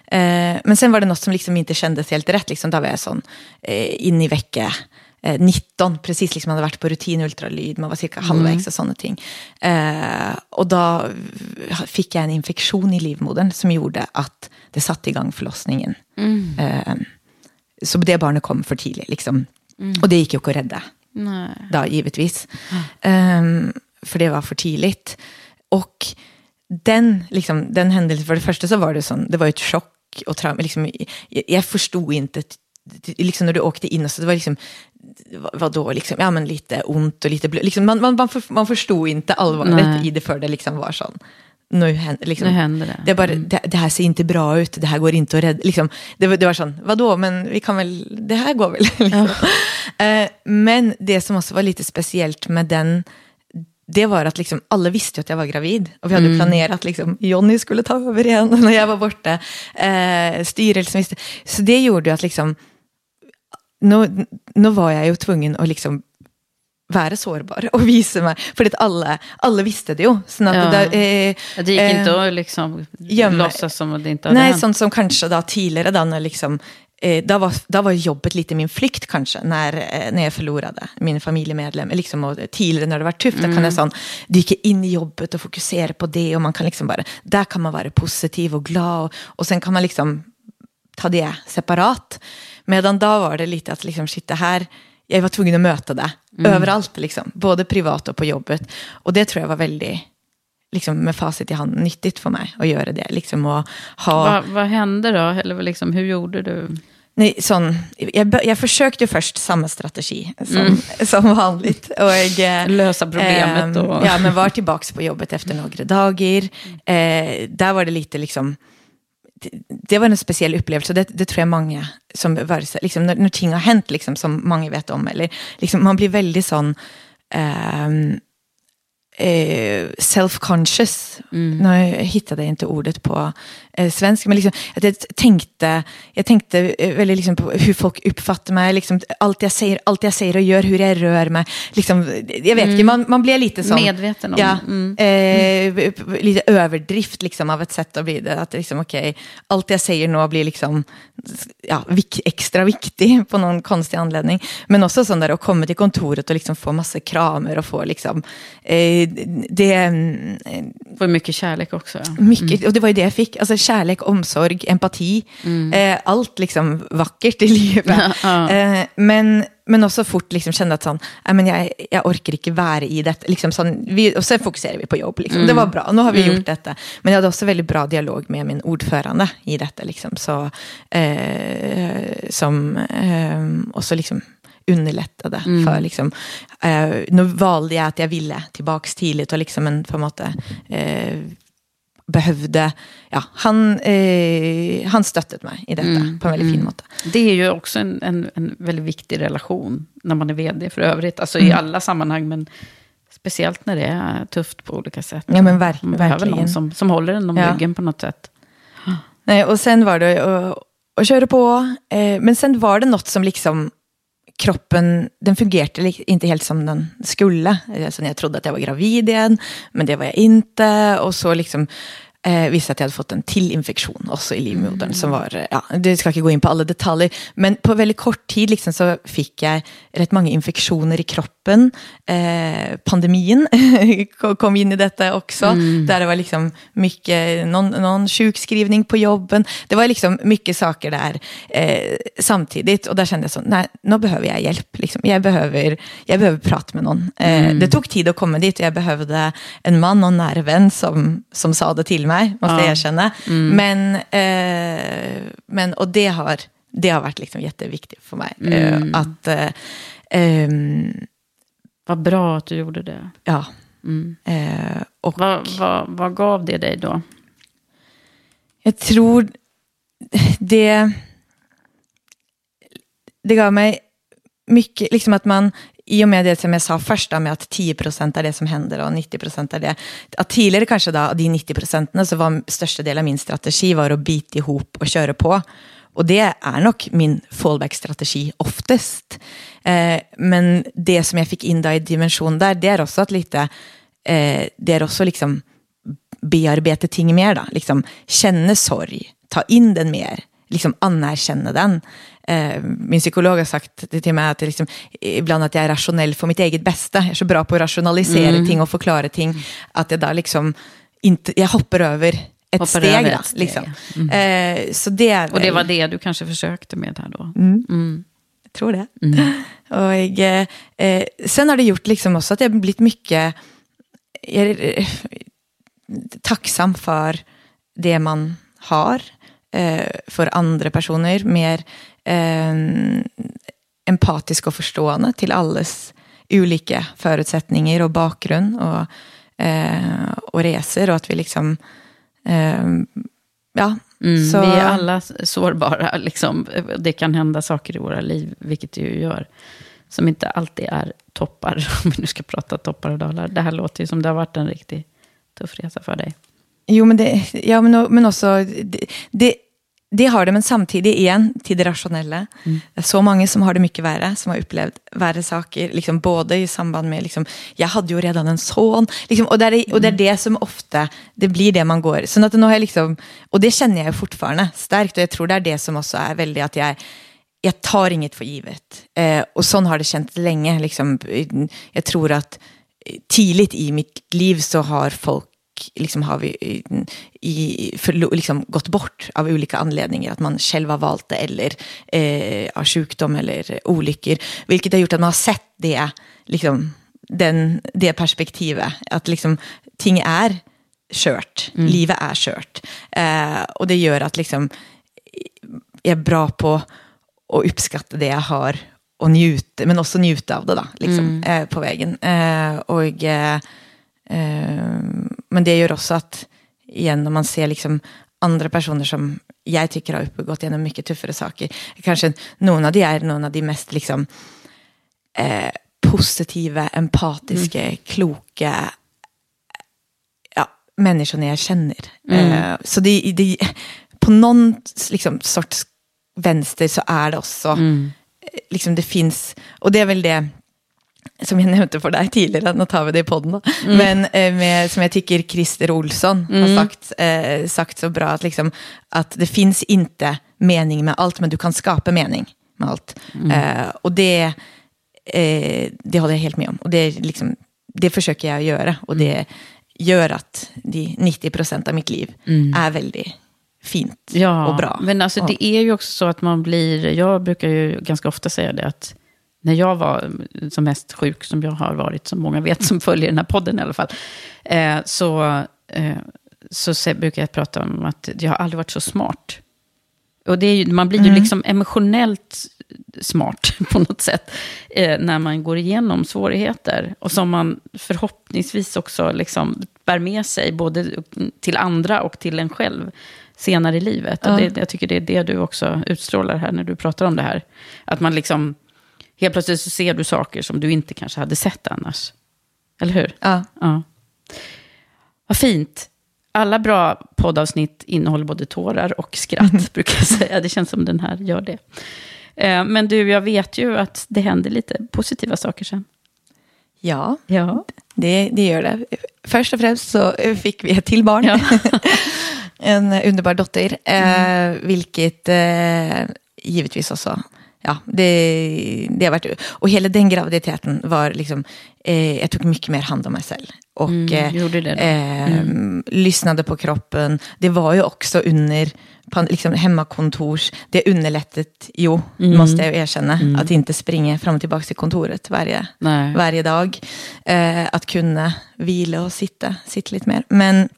eh, men sen var det något som liksom inte kändes helt rätt. Liksom, då var jag sån, eh, in i vecka eh, 19, precis liksom hade varit på rutinultralyd, man var cirka halvvägs och sådana ting. Eh, och då fick jag en infektion i livmodern som gjorde att det satte igång förlossningen. Eh, så det barnet kom för tidigt. Liksom. Och det gick ju inte att rädda Nej. då, givetvis. Ehm, för det var för tidigt. Och den, liksom, den händelsen, för det första så var det sån, det var ett chock och trauma. Liksom, jag, jag förstod inte, liksom när du åkte in, och så det var liksom, vad- vadå, liksom, ja men lite ont och lite blod. Liksom, man, man, man, för, man förstod inte allvaret Nej. i det för det liksom var sån. Nu händer, liksom, Nu händer det. Mm. Det, bara, det, det här ser inte bra ut, det här går inte att rädda. Liksom, det, det var sån, vadå, men vi kan väl, det här går väl. liksom. Eh, men det som också var lite speciellt med den, det var att liksom, alla visste att jag var gravid. Och vi hade planerat att liksom, Jonny skulle ta över igen när jag var borta. Eh, styrelsen visste. Så det gjorde att liksom, nu, nu var jag ju tvungen att liksom vara sårbar och visa mig. För att alla, alla visste det ju. Så att Ja. det, eh, Det gick eh, inte att liksom låtsas som att det inte hade Nej, hänt. sånt som kanske då tidigare, då, när liksom, eh, då, var, då var jobbet lite min flykt kanske, när, eh, när jag förlorade min familjemedlem. Liksom, och tidigare när det var tufft, då kan jag sån, dyka in i jobbet och fokusera på det. Och man kan liksom bara, där kan man vara positiv och glad. Och, och sen kan man liksom ta det separat. Medan då var det lite att liksom, shit, det här, jag var tvungen att möta det överallt, liksom, både privat och på jobbet. Och det tror jag var väldigt, liksom, med facit i hand, nyttigt för mig att göra det. Liksom, och ha, Va, vad hände då? Eller liksom, hur gjorde du? Nej, sån, jag, jag försökte först samma strategi som, som vanligt. Och eh, Lösa problemet och- Ja, men var tillbaka på jobbet efter några dagar. Eh, där var det lite liksom, det var en speciell upplevelse, det, det tror jag många som var, liksom, när, när ting har hänt liksom, som många vet om, eller liksom, man blir väldigt sån, um, eh, self-conscious. Mm. Nu hittade jag inte ordet på eh, svenska, men liksom, att jag tänkte, jag tänkte eh, väldigt liksom på hur folk uppfattar mig, liksom, allt, jag säger, allt jag säger och gör, hur jag rör mig. Liksom, jag vet mm. man, man blir lite sån... Medveten om. Ja, mm. eh, lite överdrift liksom, av ett sätt att bli det. Att liksom, okay, allt jag säger nu blir liksom, ja, extra viktig på någon konstig anledning. Men också sån där att komma till kontoret och liksom få massa kramer och få liksom, eh, det... Eh, Får mycket kärlek också. Mycket, mm. och det var ju det jag fick. Alltså kärlek, omsorg, empati. Mm. Eh, allt liksom vackert i livet. Ja. Eh, men, men också fort liksom kände att sån, äh, men jag, jag orkar inte vara i det. Liksom sån, vi, och sen fokuserade vi på jobb. Liksom. Mm. Det var bra, nu har vi mm. gjort detta. Men jag hade också väldigt bra dialog med min ordförande i detta. Liksom. Så, eh, som, eh, och så liksom underlättade mm. för liksom, eh, nu valde jag att jag ville tillbaka tidigt och liksom en på en måte eh, behövde, ja, han, eh, han stöttade mig i detta mm. på en väldigt fin mm. måte. Det är ju också en, en, en väldigt viktig relation när man är vd för övrigt, alltså mm. i alla sammanhang, men speciellt när det är tufft på olika sätt. Ja, men verk, man behöver verkligen. någon som, som håller en om ja. ryggen på något sätt. Nej, och sen var det att köra på, eh, men sen var det något som liksom kroppen, den fungerade inte helt som den skulle. Alltså jag trodde att jag var gravid igen, men det var jag inte. Och så liksom eh, visste att jag hade fått en till infektion också i livmodern. Mm. Som var, ja, det ska inte gå in på alla detaljer, men på väldigt kort tid liksom, så fick jag rätt många infektioner i kroppen. Eh, pandemin kom in i detta också, mm. där det var liksom mycket, någon, någon sjukskrivning på jobben. Det var liksom mycket saker där eh, samtidigt, och där kände jag så, nej, nu behöver jag hjälp. Liksom. Jag, behöver, jag behöver prata med någon. Eh, mm. Det tog tid att komma dit, och jag behövde en man och en nära vän som, som sa det till mig, måste ja. jag erkänna. Mm. Men, eh, men, och det har, det har varit liksom jätteviktigt för mig. Eh, mm. att, eh, um, vad bra att du gjorde det. Ja. Mm. Eh, och, vad, vad, vad gav det dig då? Jag tror det, det gav mig mycket, liksom att man i och med det som jag sa först, med att 10 procent är det som händer och 90 procent är det. Att tidigare kanske då, av de 90 procenten så var största delen av min strategi var att bita ihop och köra på. Och det är nog min fallback-strategi oftast. Eh, men det som jag fick in då i dimension där, det är också att lite, eh, det är också liksom bearbeta ting mer då. Liksom känna sorg, ta in den mer, liksom anerkänna den. Eh, min psykolog har sagt det till mig att liksom, ibland att jag är rationell för mitt eget bästa. Jag är så bra på att rationalisera mm. ting och förklara ting, att jag då liksom inte, jag hoppar över ett hoppar steg. Ett steg. Liksom. Mm. Eh, så det väl... Och det var det du kanske försökte med här då? Mm. mm. Jag tror det. Mm. Och jag, eh, sen har det gjort liksom också att jag blivit mycket jag är, tacksam för det man har, för andra personer, mer eh, empatisk och förstående till allas olika förutsättningar och bakgrund och, eh, och resor och att vi liksom, eh, ja. Mm, så... Vi är alla sårbara, liksom. det kan hända saker i våra liv, vilket det ju gör, som inte alltid är toppar, om vi nu ska prata toppar och dalar. Det här låter ju som det har varit en riktigt tuff resa för dig. Jo, men, det, ja, men, men också, det, det det har det, men samtidigt igen till det rationella. Mm. Det är så många som har det mycket värre, som har upplevt värre saker, liksom både i samband med, liksom, jag hade ju redan en son, liksom, och, det är, och det är det som ofta, det blir det man går, så att nu har jag liksom, och det känner jag fortfarande starkt, och jag tror det är det som också är väldigt att jag jag tar inget för givet. Eh, och så har det känts länge. Liksom, jag tror att tidigt i mitt liv så har folk liksom har vi i, för, liksom gått bort av olika anledningar. Att man själv har valt det eller eh, av sjukdom eller olyckor. Vilket har gjort att man har sett det, liksom, den, det perspektivet. Att liksom, ting är kört, mm. livet är kört. Eh, och det gör att liksom, jag är bra på att uppskatta det jag har och njuta, men också njuta av det då, liksom, mm. eh, på vägen. Eh, och eh, men det gör också att, igen, om man ser liksom andra personer som jag tycker har gått igenom mycket tuffare saker. Kanske någon av de är någon av de mest liksom, eh, positiva, empatiska, mm. kloka ja, människorna jag känner. Mm. Eh, så det, det, på någon liksom, sorts vänster så är det också, mm. liksom det finns, och det är väl det som jag nämnde för dig tidigare, nu tar vi det i podden, mm. men eh, med, som jag tycker Christer Olsson mm. har sagt, eh, sagt så bra, att, liksom, att det finns inte mening med allt, men du kan skapa mening med allt. Mm. Eh, och det, eh, det håller jag helt med om. Och det, liksom, det försöker jag göra, och det mm. gör att de 90 procent av mitt liv mm. är väldigt fint ja, och bra. Men alltså, det är ju också så att man blir, jag brukar ju ganska ofta säga det, att när jag var som mest sjuk, som jag har varit, som många vet som följer den här podden i alla fall, eh, så, eh, så brukar jag prata om att jag har aldrig varit så smart. Och det är ju, man blir ju mm. liksom emotionellt smart på något sätt eh, när man går igenom svårigheter. Och som man förhoppningsvis också liksom bär med sig både till andra och till en själv senare i livet. Ja. Och det, jag tycker det är det du också utstrålar här när du pratar om det här. Att man liksom Helt plötsligt så ser du saker som du inte kanske hade sett annars. Eller hur? Ja. ja. Vad fint. Alla bra poddavsnitt innehåller både tårar och skratt, mm. brukar jag säga. Det känns som den här gör det. Eh, men du, jag vet ju att det händer lite positiva saker sen. Ja, ja. Det, det gör det. Först och främst så fick vi ett till barn. Ja. en underbar dotter, mm. eh, vilket eh, givetvis också ja, det, det har varit... Och hela den graviditeten var liksom... Eh, jag tog mycket mer hand om mig själv. Och mm, eh, mm. lyssnade på kroppen. Det var ju också under liksom, hemmakontors... Det underlättet, jo, mm. måste jag erkänna. Mm. Att inte springa fram och tillbaka till kontoret varje, varje dag. Eh, att kunna vila och sitta, sitta lite mer. Men,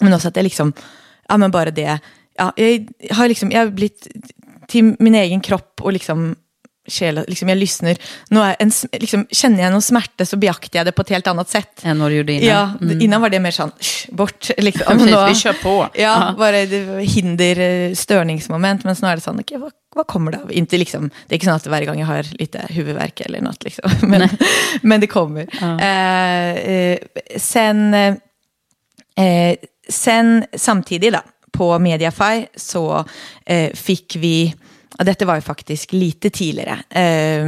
men också att det liksom... Ja, men bara det... Ja, jag har liksom, jag har blivit till min egen kropp och liksom själ, liksom jag lyssnar. Nu är en, liksom, känner jag någon smärta så beaktar jag det på ett helt annat sätt. Än vad du gjorde innan? Ja, mm. innan var det mer sån, bort. Liksom. Precis, då, vi kör på. Ja, Aha. bara det var hinder, eh, störningsmoment. Men snarare sån, okay, vad, vad kommer det av? Inte liksom, det är inte så att varje gång jag har lite huvudvärk eller något, liksom. men, men det kommer. Eh, eh, sen, eh, sen samtidigt då, på Mediafy så eh, fick vi Ja, detta var ju faktiskt lite tidigare, eh,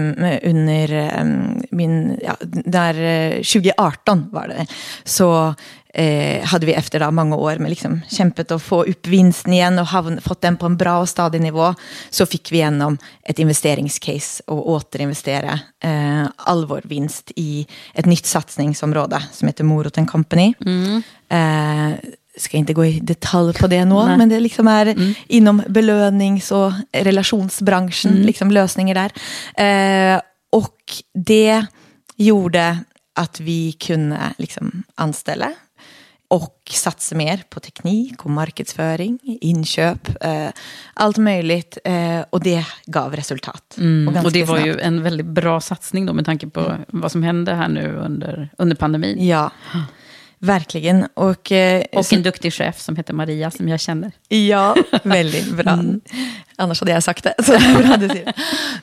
under eh, min, ja, där 2018 eh, var det, så eh, hade vi efter då, många år med liksom kämpat att få upp vinsten igen och havn, fått den på en bra och stadig nivå, så fick vi igenom ett investeringscase och återinvestera eh, all vår vinst i ett nytt satsningsområde som heter Moroten Company. Mm. Ska inte gå i detalj på det nu, men det liksom är mm. inom belönings och relationsbranschen, mm. liksom lösningar där. Eh, och det gjorde att vi kunde liksom anställa och satsa mer på teknik och marknadsföring, inköp, eh, allt möjligt. Eh, och det gav resultat. Mm. Och, och, det var snabbt. ju en väldigt bra satsning då med tanke på mm. vad som hände här nu under, under pandemin. Ja. Verkligen. Och, eh, och så, en duktig chef som heter Maria, som jag känner. Ja, väldigt bra. Mm. Annars hade jag sagt det. Så det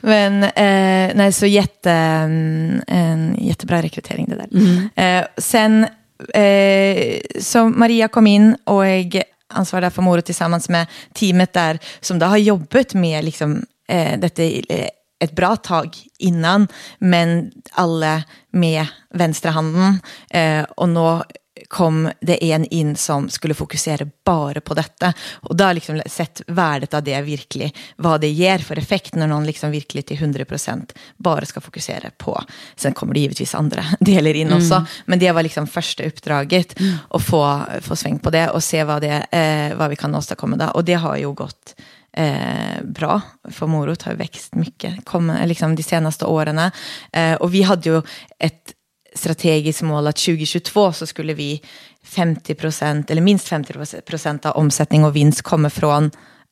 Men eh, nej, så jätte, mm, en jättebra rekrytering det där. Mm. Eh, sen, eh, så Maria kom in och jag ansvarade för Moro tillsammans med teamet där, som då har jobbat med liksom, eh, detta eh, ett bra tag innan, men alla med vänstra handen. Eh, och nu kom det en in som skulle fokusera bara på detta. Och då har liksom sett värdet av det virkelig, vad det ger för effekt när någon liksom virkelig till 100% bara ska fokusera på. Sen kommer det givetvis andra delar in också, mm. men det var liksom första uppdraget mm. att få, få sväng på det och se vad, det, eh, vad vi kan åstadkomma då. Och det har ju gått eh, bra, för morot har växt mycket kom, liksom de senaste åren. Eh, och vi hade ju ett strategiskt mål att 2022 så skulle vi 50 procent, eller minst 50 procent av omsättning och vinst komma från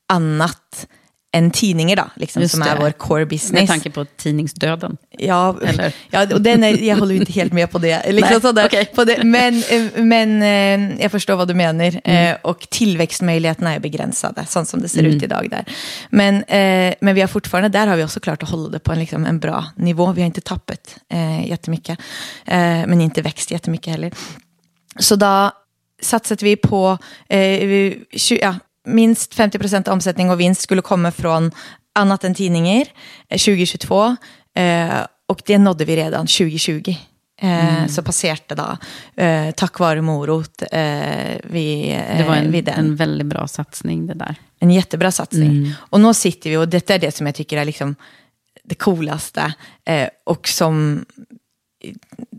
annat än tidningar då, liksom, som är vår core business. Med tanke på tidningsdöden. Ja, Eller? ja och den är, jag håller inte helt med på det. Liksom Nej, sådär, okej. på det men, eh, men eh, jag förstår vad du menar. Mm. Eh, Och tillväxtmöjligheterna är begränsade, sånt som det ser Mm. ut idag där. Men, men vi har fortfarande, där har vi också klart att hålla det på en, liksom, en bra nivå. Vi har inte tappat eh, jättemycket, men inte växt jättemycket heller. Så då satsade vi på eh, vi- tju- ja, minst 50 procent omsättning och vinst skulle komma från annat än tidningar eh, 2022. Eh, och det nådde vi redan 2020. Eh, Så passerade då, eh, tack vare morot, eh, vi, eh, Det var en, den. en väldigt bra satsning det där. En jättebra satsning. Mm. Och nu sitter vi, och detta är det som jag tycker är liksom det coolaste. Eh, och som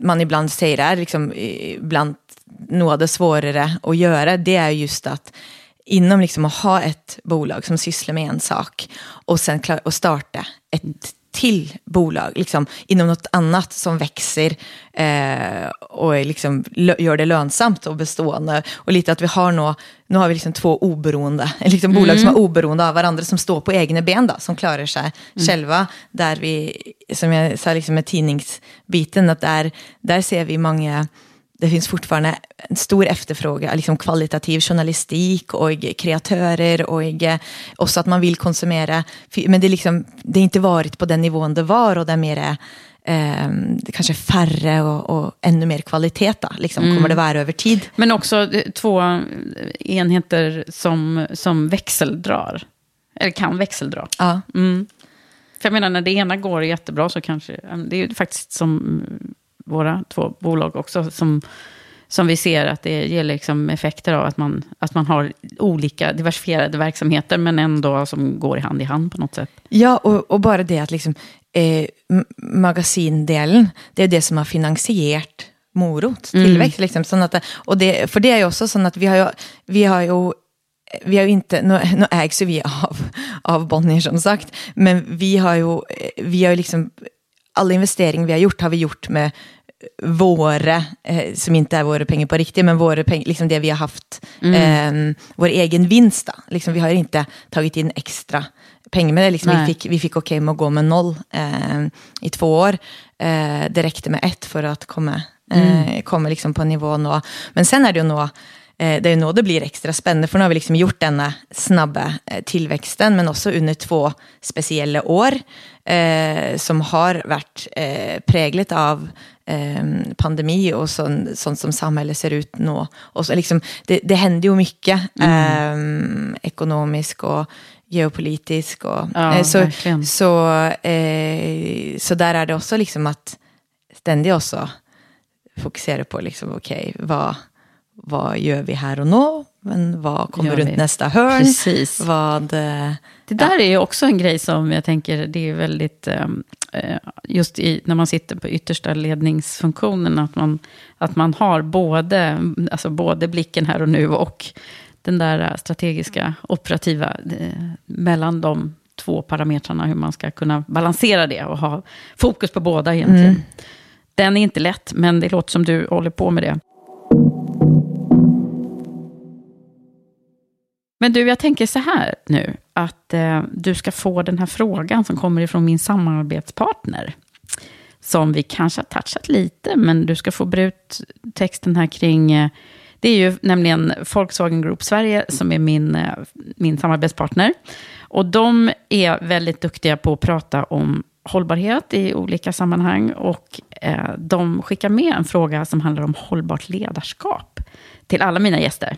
man ibland säger är liksom, eh, bland något av det svårare att göra, det är just att inom liksom att ha ett bolag som sysslar med en sak och sen klar, och starta ett till bolag liksom, inom något annat som växer eh, och liksom, gör det lönsamt och bestående. Och lite att vi har nå, nu har vi liksom två oberoende, liksom bolag som är oberoende av varandra, som står på egna ben, då, som klarar sig själva. Där vi, som jag sa liksom med tidningsbiten, att där, där ser vi många det finns fortfarande en stor efterfrågan, liksom kvalitativ journalistik och kreatörer och också att man vill konsumera. Men det, är liksom, det har inte varit på den nivån det var och det är mer, det kanske är färre och, och ännu mer kvalitet då, liksom, kommer det vara över tid. Men också eh, två eh, enheter som, som växeldrar. Eller kan växeldra. Ja. Mm. För jag menar, när det ena går jättebra så kanske... Det är ju faktiskt som mm, våra två bolag också, som, som vi ser att det ger liksom effekter av att man, att man har olika diversifierade verksamheter, men ändå som går hand i hand på något sätt. Ja, och, och bara det att liksom, eh, magasindelen, det är det som har finansierat morot, tillväxt. Liksom, sånn att och det, för det är ju också så att vi har ju, vi har ju vi har ju inte, nu, nu ägs ju vi av, av Bonnier som sagt, men vi har ju, vi har ju liksom, alla investeringar vi har gjort har vi gjort med våra, eh, som inte är våra pengar på riktigt, men våra pengar, liksom det vi har haft, eh, vår egen vinst. Då. Liksom, vi har inte tagit in extra pengar, men det liksom, vi fick, vi fick okej med att gå med noll eh, i två år. Eh, det räckte med ett för att komma, eh, komma liksom på nivå nå. Men sen är det ju eh, det är ju nå det blir extra spännande, för nu har vi liksom gjort denna snabba eh, tillväxten, men också under två speciella år, eh, som har varit eh, präglat av eh, pandemi och sån, sånt som samhället ser ut nu. Och så liksom, det, det händer ju mycket eh, ekonomiskt och geopolitiskt. Och, Ja, eh, så, verkligen. så, eh, så där är det också liksom att ständigt också fokusera på liksom, okej, vad, vad gör vi här och nu? Men vad kommer runt nästa hörn? Precis. Vad, eh, Det där är ju också en grej som jag tänker, det är väldigt, eh, eh, just i, när man sitter på yttersta ledningsfunktionen, att man, att man har både, alltså både blicken här och nu och den där strategiska, operativa, eh, mellan de två parametrarna, hur man ska kunna balansera det och ha fokus på båda egentligen. Den är inte lätt, men det låter som du håller på med det. Men du, jag tänker så här nu, att eh, du ska få den här frågan som kommer ifrån min samarbetspartner. Som vi kanske har touchat lite, men du ska få bre ut texten här kring... Eh, det är ju nämligen Volkswagen Group Sverige som är min, eh, min samarbetspartner. Och de är väldigt duktiga på att prata om hållbarhet i olika sammanhang. Och eh, de skickar med en fråga som handlar om hållbart ledarskap till alla mina gäster.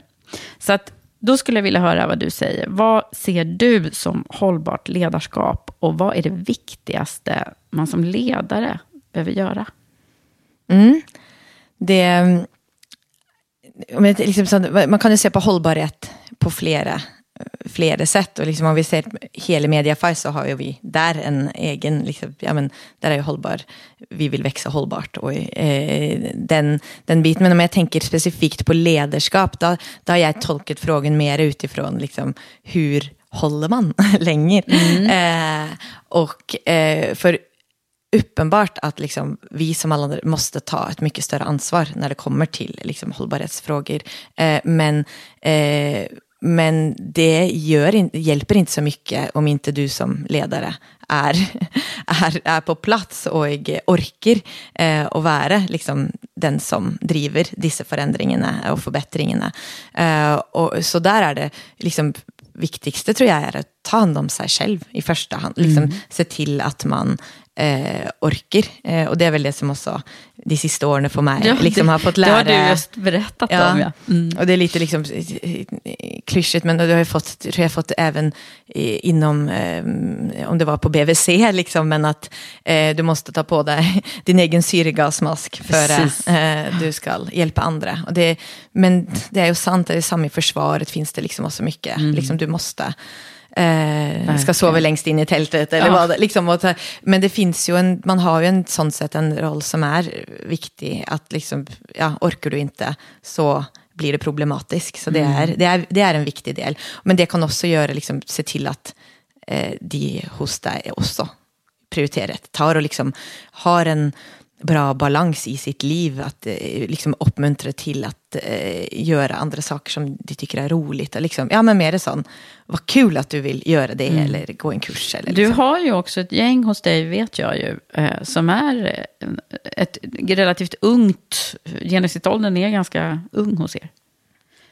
Så att då skulle jag vilja höra vad du säger. Vad ser du som hållbart ledarskap och vad är det viktigaste man som ledare behöver göra? Mm. Det, liksom, man kan ju se på hållbarhet på flera, flera sätt. Och liksom om vi ser hela Mediafire så har ju vi där en egen, liksom, ja, men, där är ju hållbar, vi vill växa hållbart. Och, eh, den, den biten. Men om jag tänker specifikt på ledarskap, då, då har jag tolkat frågan mer utifrån liksom, hur håller man länge? Eh, och eh, för uppenbart att liksom, vi som alla andra måste ta ett mycket större ansvar när det kommer till liksom, hållbarhetsfrågor. Eh, men, eh, men det gör hjälper inte så mycket om inte du som ledare är, är, är på plats och orkar eh, och vara liksom, den som driver dessa förändringarna och förbättringarna. Eh, och, så där är det liksom viktigaste tror jag är att ta hand om sig själv i första hand. Liksom, mm. Se till att man eh, orker. Eh, och det är väl det som också de sista åren för mig ja, liksom, det, har fått lära. Det har du just berättat ja, om. Ja. Mm. Och det är lite liksom, klyschigt, men det har jag fått, tror jag fått även inom, eh, om det var på BVC, liksom, men att eh, du måste ta på dig din egen syrgasmask för att eh, du ska hjälpa andra. Och det, men det är ju sant, det är samma i försvaret finns det liksom också mycket, mm. liksom, du måste Eh, ska sova längst in i tältet eller ja. vad. Liksom, och, men det finns ju en, man har ju en sån sätt en roll som är viktig. Att liksom, ja, orkar du inte så blir det problematiskt. Så det, mm. är, det, är, det är en viktig del. Men det kan också göra, liksom, se till att eh, de hos dig också prioriterar tar och liksom har en bra balans i sitt liv, att eh, liksom uppmuntra till att eh, göra andra saker som de tycker är roligt. Och liksom, ja, men mer sån, vad kul att du vill göra det mm. eller gå en kurs. Eller du liksom. har ju också ett gäng hos dig, vet jag ju, eh, som är eh, ett relativt ungt, genomsnittsåldern är ganska ung hos er.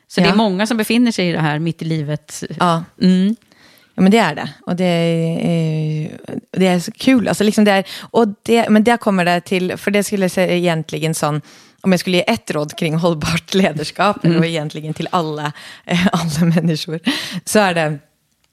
Så ja. det är många som befinner sig i det här mitt i livet. Ja. Mm. Ja, men det är det. Och det är, det är så kul. Alltså liksom det är, och det, men där kommer det till, för det skulle jag säga egentligen sån, om jag skulle ge ett råd kring hållbart ledarskap, mm. och egentligen till alla, eh, alla människor, så är det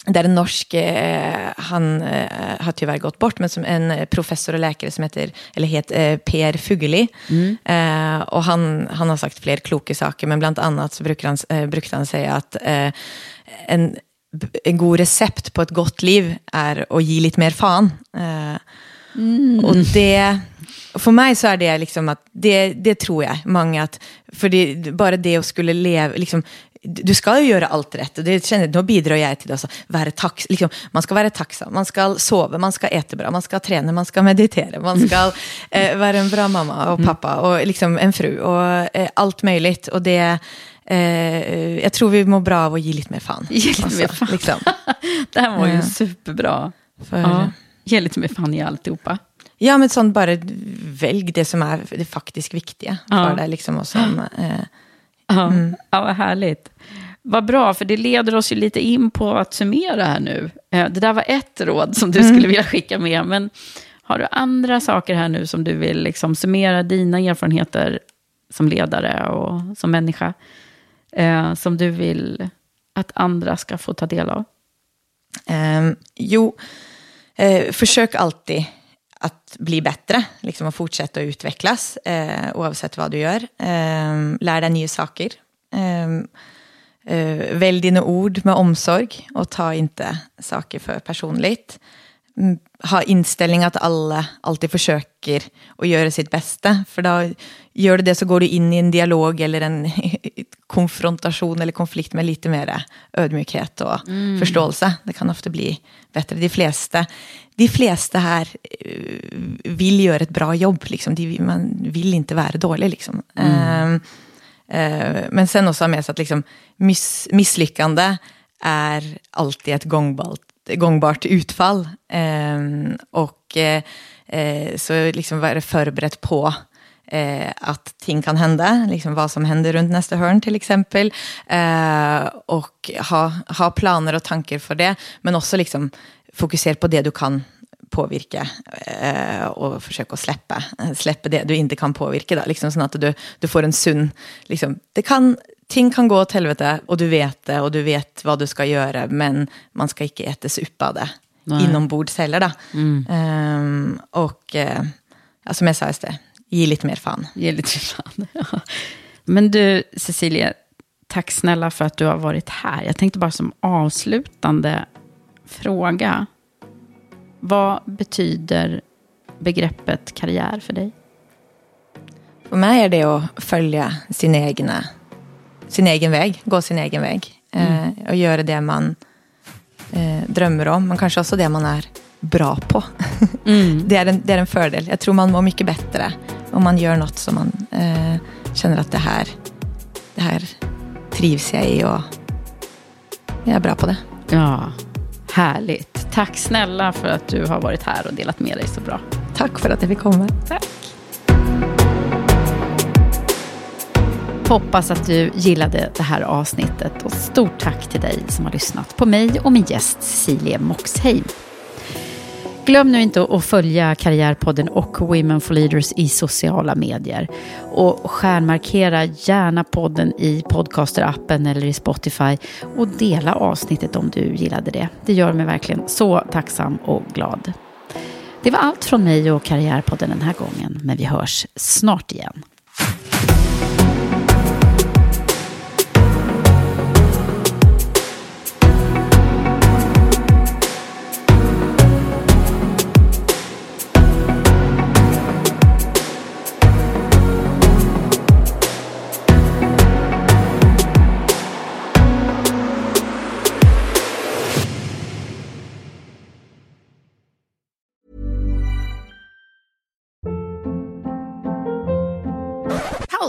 det är en norsk, eh, han eh, har tyvärr gått bort, men som en professor och läkare som heter, eller heter Per Fugelli. Mm. Eh, och han, han har sagt fler kloka saker, men bland annat så brukar han, eh, brukade han säga att eh, en, en god recept på ett gott liv är att ge lite mer fan. Eh, mm. Och det, för mig så är det liksom att, det, det tror jag, många att, för det, bara det att skulle leva, liksom, du ska ju göra allt rätt. Och det känner, då bidrar jag till att vara tax, liksom, man ska vara tacksam, man ska sova, man ska äta bra, man ska träna, man ska meditera, man ska eh, vara en bra mamma och pappa och liksom en fru och eh, allt möjligt. Och det Eh, jag tror vi mår bra av att ge lite mer fan. Ge lite alltså, mer fan. Liksom. det här var ju superbra. För... Ja, ge lite mer fan i alltihopa. Ja, men sånt bara välj det som är det faktiskt viktiga ja. för dig. Liksom, och som, eh, ja. Mm. ja, vad härligt. Vad bra, för det leder oss ju lite in på att summera här nu. Eh, det där var ett råd som du mm. skulle vilja skicka med, men har du andra saker här nu som du vill liksom summera dina erfarenheter som ledare och som människa? Eh, som du vill att andra ska få ta del av? Um, jo, eh, försök alltid att bli bättre, liksom att fortsätta att utvecklas eh, oavsett vad du gör. Eh, lär dig nya saker. Ehm, eh, välj dina ord med omsorg och ta inte saker för personligt. Mm, ha inställning att alla alltid försöker att göra sitt bästa. För då gör du det så går du in i en dialog eller en konfrontation eller konflikt med lite mer ödmjukhet och mm. förståelse. Det kan ofta bli bättre. De flesta, de flesta här eh, vill göra ett bra jobb. Liksom. De, man vill inte vara dålig. Liksom. Mm. Uh, uh, men sen också med sig att liksom, miss, misslyckande är alltid ett gångbart gångbart utfall. Eh, och eh, så liksom vara förberedd på eh, att ting kan hända, liksom vad som händer runt nästa hörn till exempel. Eh, och ha, ha planer och tankar för det, men också liksom fokusera på det du kan påverka eh, och försöka släppa, släppa det du inte kan påverka. Då, liksom, så att du, du får en sund... Liksom, det kan ting kan gå åt helvete och du vet det och du vet vad du ska göra men man ska inte äta suppa av det inombords heller. Då. Mm. Um, och uh, som jag sa, det, ge lite mer fan. Ge lite fan, ja. Men du, Cecilia, tack snälla för att du har varit här. Jag tänkte bara som avslutande fråga. Vad betyder begreppet karriär för dig? För mig är det att följa sina egna sin egen väg, gå sin egen väg. Mm. Eh, och göra det man eh, drömmer om, men kanske också det man är bra på. Mm. det, är en, det är en fördel. Jag tror man mår mycket bättre om man gör något som man eh, känner att det här, det här trivs jag i och Jag är bra på det. Ja, härligt. Tack snälla för att du har varit här och delat med dig så bra. Tack för att jag fick komma. Tack. Hoppas att du gillade det här avsnittet och stort tack till dig som har lyssnat på mig och min gäst Cecilie Moxheim. Glöm nu inte att följa Karriärpodden och Women for Leaders i sociala medier. Och stjärnmarkera gärna podden i podcasterappen eller i Spotify och dela avsnittet om du gillade det. Det gör mig verkligen så tacksam och glad. Det var allt från mig och Karriärpodden den här gången, men vi hörs snart igen.